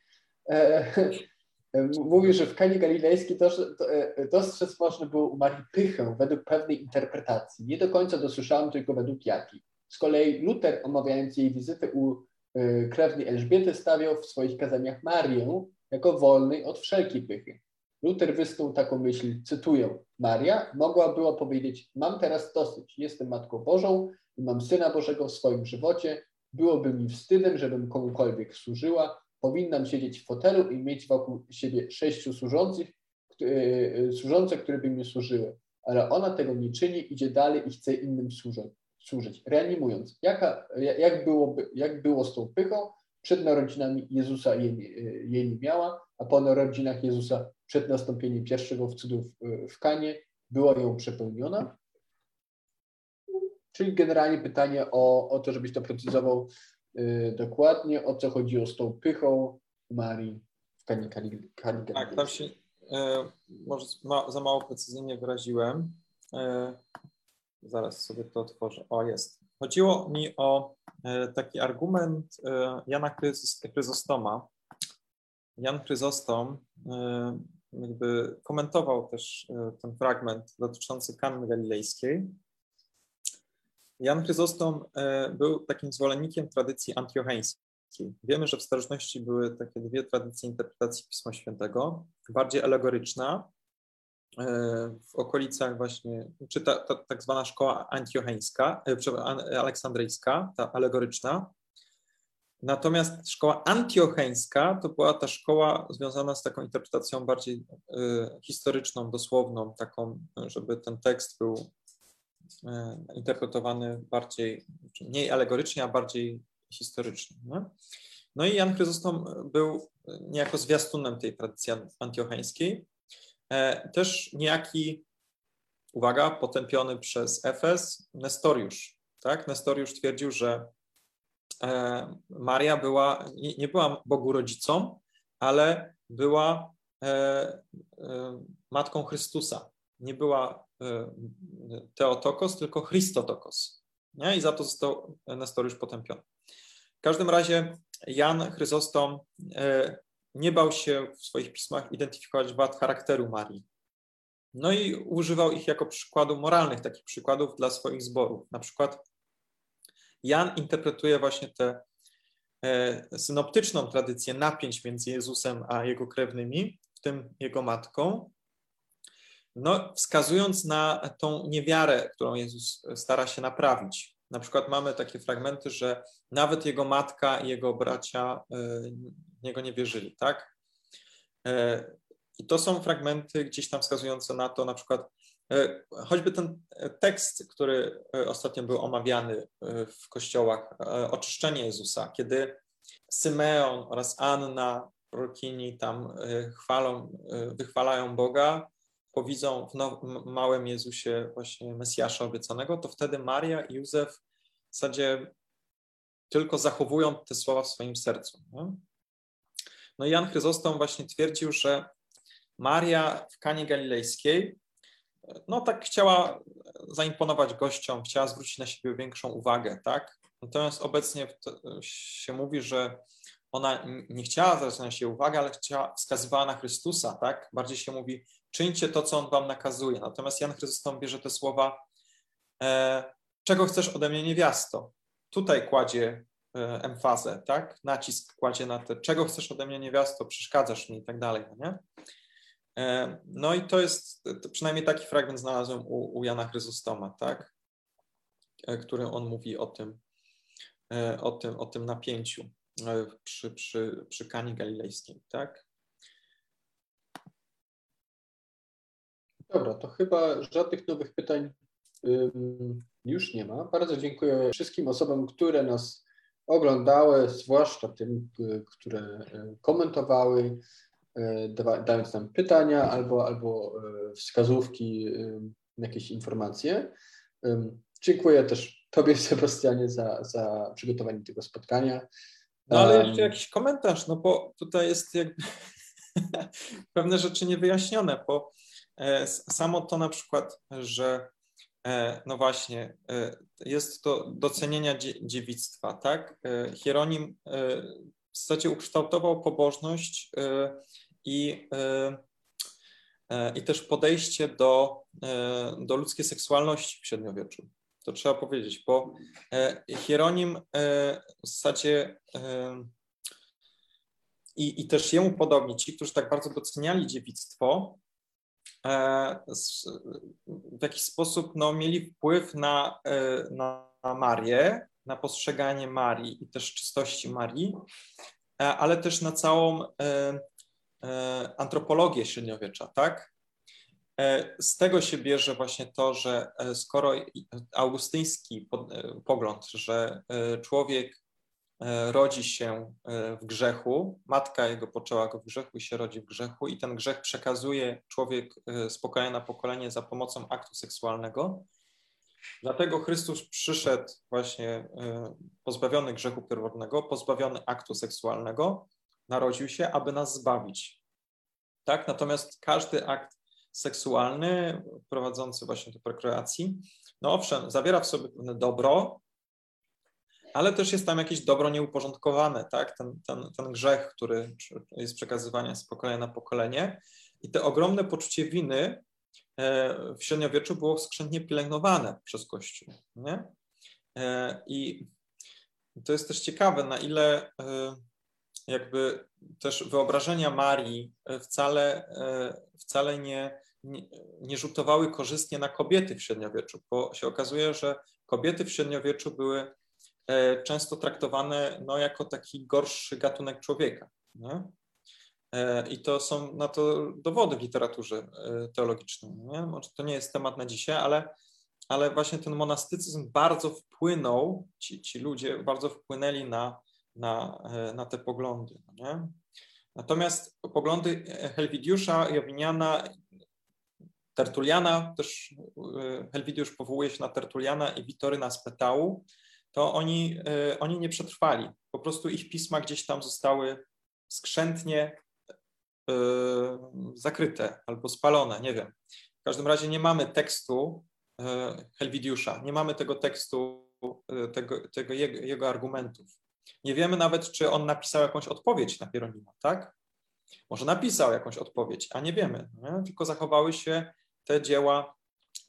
Mówił, że w Kanie Galilejskiej e, dostrzec można było u Marii pychę według pewnej interpretacji. Nie do końca dosłyszałem tylko według jakiej. Z kolei Luther, omawiając jej wizytę u e, krewnej Elżbiety, stawiał w swoich kazaniach Marię jako wolnej od wszelkiej pychy. Luther wysnuł taką myśl, cytuję, Maria mogła była powiedzieć, mam teraz dosyć, jestem Matką Bożą i mam Syna Bożego w swoim żywocie, byłoby mi wstydem, żebym komukolwiek służyła, powinnam siedzieć w fotelu i mieć wokół siebie sześciu służących, e, e, służące, które by mi służyły. Ale ona tego nie czyni, idzie dalej i chce innym służyć. służyć. Reanimując, jaka, jak, było, jak było z tą pychą, przed narodzinami Jezusa jej, jej nie miała, a po narodzinach Jezusa przed nastąpieniem pierwszego w, w Kanie była ją przepełniona. Czyli generalnie pytanie o, o to, żebyś to precyzował, dokładnie o co chodziło z tą pychą Marii w Kani Tak, tam się e, może ma, za mało precyzyjnie wyraziłem. E, zaraz sobie to otworzę. O, jest. Chodziło mi o e, taki argument e, Jana Chryzostoma. Jan Chryzostom e, jakby komentował też e, ten fragment dotyczący Kanny Galilejskiej Jan Chryzostom e, był takim zwolennikiem tradycji antiocheńskiej. Wiemy, że w starożytności były takie dwie tradycje interpretacji Pisma Świętego. Bardziej alegoryczna, e, w okolicach właśnie, czy ta, ta tak zwana szkoła antiocheńska, e, aleksandryjska, ta alegoryczna. Natomiast szkoła antiocheńska to była ta szkoła związana z taką interpretacją bardziej historyczną, dosłowną, taką, żeby ten tekst był interpretowany bardziej, mniej alegorycznie, a bardziej historycznie. Nie? No i Jan Chryzostom był niejako zwiastunem tej tradycji antiocheńskiej. E, też niejaki, uwaga, potępiony przez Efes Nestoriusz. Tak? Nestoriusz twierdził, że e, Maria była, nie, była Bogu rodzicą, ale była matką Chrystusa. Nie była E, Teotokos, tylko Christotokos. Nie? I za to został Nestoriusz potępiony. W każdym razie Jan Chryzostom e, nie bał się w swoich pismach identyfikować wad charakteru Marii. No i używał ich jako przykładu moralnych, takich przykładów dla swoich zborów. Na przykład Jan interpretuje właśnie tę e, synoptyczną tradycję napięć między Jezusem a jego krewnymi, w tym jego matką, no, wskazując na tą niewiarę, którą Jezus stara się naprawić. Na przykład mamy takie fragmenty, że nawet jego matka i jego bracia e, w niego nie wierzyli, tak? E, I to są fragmenty gdzieś tam wskazujące na to, na przykład e, choćby ten tekst, który ostatnio był omawiany w kościołach, oczyszczenie Jezusa, kiedy Symeon oraz Anna Rokini tam chwalą, wychwalają Boga, powidzą w now, małym Jezusie właśnie Mesjasza obiecanego, to wtedy Maria i Józef w zasadzie tylko zachowują te słowa w swoim sercu. Nie? No i Jan Chryzostom właśnie twierdził, że Maria w Kanie Galilejskiej no tak chciała zaimponować gościom, chciała zwrócić na siebie większą uwagę, tak? Natomiast obecnie się mówi, że ona nie chciała zwracać na siebie uwagę, ale chciała, wskazywała na Chrystusa, tak? Bardziej się mówi, czyńcie to, co On wam nakazuje. Natomiast Jan Chrysostom bierze te słowa, e, czego chcesz ode mnie niewiasto? Tutaj kładzie e, emfazę, tak? Nacisk kładzie na te, czego chcesz ode mnie niewiasto, przeszkadzasz mi i tak dalej, no nie? E, no i to jest, to przynajmniej taki fragment znalazłem u, u Jana Chryzostoma, tak? Który on mówi o tym, o tym, o tym napięciu przy, przy, przy Kani Galilejskiej, tak? Dobra, to chyba żadnych nowych pytań już nie ma. Bardzo dziękuję wszystkim osobom, które nas oglądały, zwłaszcza tym, które komentowały, dając nam pytania albo, albo wskazówki, jakieś informacje. Dziękuję też Tobie, Sebastianie, za, za przygotowanie tego spotkania. No ale jeszcze jakiś komentarz, no bo tutaj jest jakby pewne rzeczy niewyjaśnione, bo samo to na przykład, że e, no właśnie, e, jest to docenienia dziewictwa, tak? Hieronim w zasadzie ukształtował pobożność i, i też podejście do, do ludzkiej seksualności w średniowieczu to trzeba powiedzieć, bo e, Hieronim e, w zasadzie e, i, i też jemu podobni, ci, którzy tak bardzo doceniali dziewictwo, w jakiś sposób no, mieli wpływ na, na Marię, na postrzeganie Marii i też czystości Marii, ale też na całą antropologię średniowiecza, tak? E, z tego się bierze właśnie to, że e, skoro augustyński e, pogląd, że człowiek rodzi się w grzechu, matka jego poczęła go w grzechu i się rodzi w grzechu i ten grzech przekazuje człowiek z pokolenia na pokolenie za pomocą aktu seksualnego. Dlatego Chrystus przyszedł właśnie pozbawiony grzechu pierwotnego, pozbawiony aktu seksualnego, narodził się, aby nas zbawić. Tak? Natomiast każdy akt seksualny prowadzący właśnie do prokreacji, no owszem, zawiera w sobie pewne dobro, ale też jest tam jakieś dobro nieuporządkowane, tak? Ten, ten, ten grzech, który jest przekazywany z pokolenia na pokolenie. I to ogromne poczucie winy e, w średniowieczu było skrzętnie pielęgnowane przez Kościół. Nie? E, I to jest też ciekawe, na ile e, jakby też wyobrażenia Marii wcale, wcale nie, nie, nie rzutowały korzystnie na kobiety w średniowieczu, bo się okazuje, że kobiety w średniowieczu były często traktowane no, jako taki gorszy gatunek człowieka. Nie? E, I to są na to dowody w literaturze e, teologicznej. Nie? Może to nie jest temat na dzisiaj, ale, ale właśnie ten monastycyzm bardzo wpłynął, ci, ci ludzie bardzo wpłynęli na, na, na te poglądy. Nie? Natomiast poglądy Helwidiusza, Jowiniana Tertuliana, też e, Helwidiusz powołuje się na Tertuliana i Witoryna z Petału, to oni, e, oni nie przetrwali. Po prostu ich pisma gdzieś tam zostały skrzętnie e, zakryte albo spalone, nie wiem. W każdym razie nie mamy tekstu Helwidiusza, nie mamy tego tekstu, tego, tego jego, jego argumentów. Nie wiemy nawet, czy on napisał jakąś odpowiedź na Hieronima, tak? Może napisał jakąś odpowiedź, a nie wiemy. Nie? Tylko zachowały się te dzieła,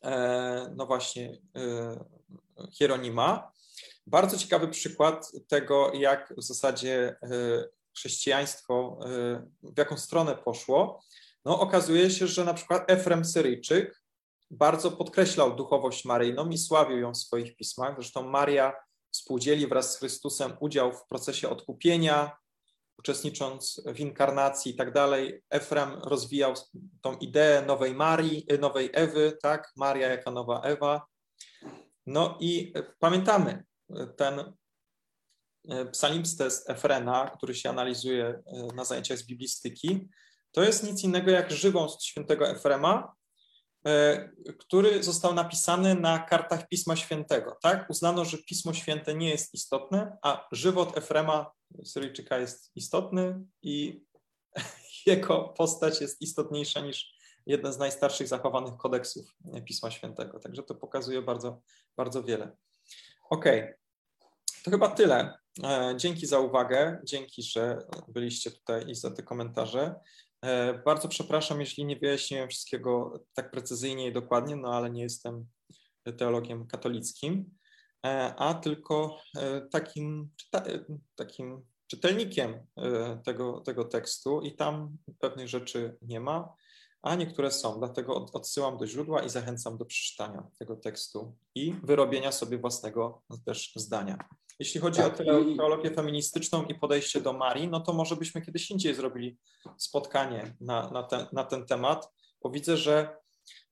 e, no właśnie, e, Hieronima. Bardzo ciekawy przykład tego, jak w zasadzie e, chrześcijaństwo, w jaką stronę poszło. No, okazuje się, że na przykład Efrem Syryjczyk bardzo podkreślał duchowość maryjną i sławił ją w swoich pismach. Zresztą Maria współdzieli wraz z Chrystusem udział w procesie odkupienia, uczestnicząc w inkarnacji i tak dalej, Efrem rozwijał tą ideę nowej Marii, nowej Ewy, tak, Maria jako nowa Ewa. No i pamiętamy ten psalmistę z Efrena, który się analizuje na zajęciach z biblistyki, to jest nic innego jak żywot świętego Efrema, E, który został napisany na kartach Pisma Świętego. Tak? Uznano, że Pismo Święte nie jest istotne, a żywot Efrema Syryjczyka jest istotny i jego postać jest istotniejsza niż jeden z najstarszych zachowanych kodeksów Pisma Świętego. Także to pokazuje bardzo, bardzo wiele. Ok, to chyba tyle. E, dzięki za uwagę, dzięki, że byliście tutaj i za te komentarze. E, bardzo przepraszam, jeśli nie wyjaśniłem wszystkiego tak precyzyjnie i dokładnie, no ale nie jestem teologiem katolickim, e, a tylko takim, takim czytelnikiem tego, tego tekstu i tam pewnych rzeczy nie ma, a niektóre są. Dlatego odsyłam do źródła i zachęcam do przeczytania tego tekstu i wyrobienia sobie własnego też zdania. Jeśli chodzi tak, o teologię feministyczną i podejście do Marii, no to może byśmy kiedyś indziej zrobili spotkanie na, na, ten, na ten temat, bo widzę, że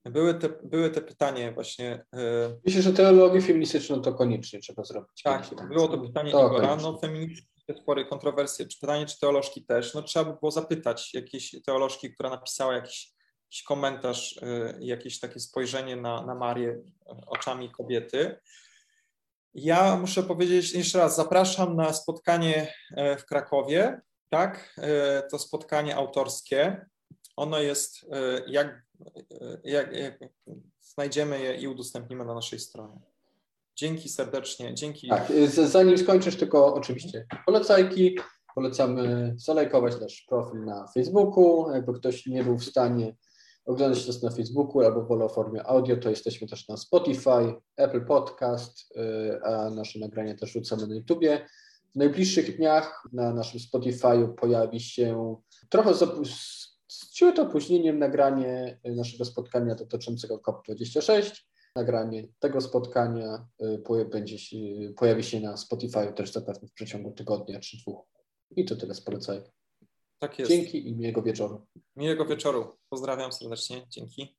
były te, były te pytanie właśnie. Yy... Myślę, że teologię feministyczną to koniecznie trzeba zrobić. Tak, było to pytanie to Igora. No, feministyczne spory kontrowersje. Czy pytanie, czy teolożki też? No trzeba by było zapytać jakiejś teolożki, która napisała jakiś, jakiś komentarz, yy, jakieś takie spojrzenie na, na Marię oczami kobiety. Ja muszę powiedzieć jeszcze raz, zapraszam na spotkanie e, w Krakowie, tak? To spotkanie autorskie. Ono jest, jak, jak, jak znajdziemy je i udostępnimy na naszej stronie. Dzięki serdecznie, dzięki. Tak, zanim skończysz, tylko oczywiście polecajki. Polecamy zalajkować nasz profil na Facebooku. Jakby ktoś nie był w stanie oglądać nas na Facebooku albo wolę o formie audio, to jesteśmy też na Spotify, Apple Podcast, y, a nasze nagrania też rzucamy na YouTubie. W najbliższych dniach na naszym Spotify'u pojawi się trochę z ciut opóźnieniem nagranie naszego spotkania dotyczącego COP26. Nagranie tego spotkania y, będzie się, pojawi się na Spotify też zapewne w przeciągu tygodnia czy dwóch. I to tyle z polecajek. Tak jest. Dzięki i miłego wieczoru. Miłego wieczoru. Pozdrawiam serdecznie. Dzięki.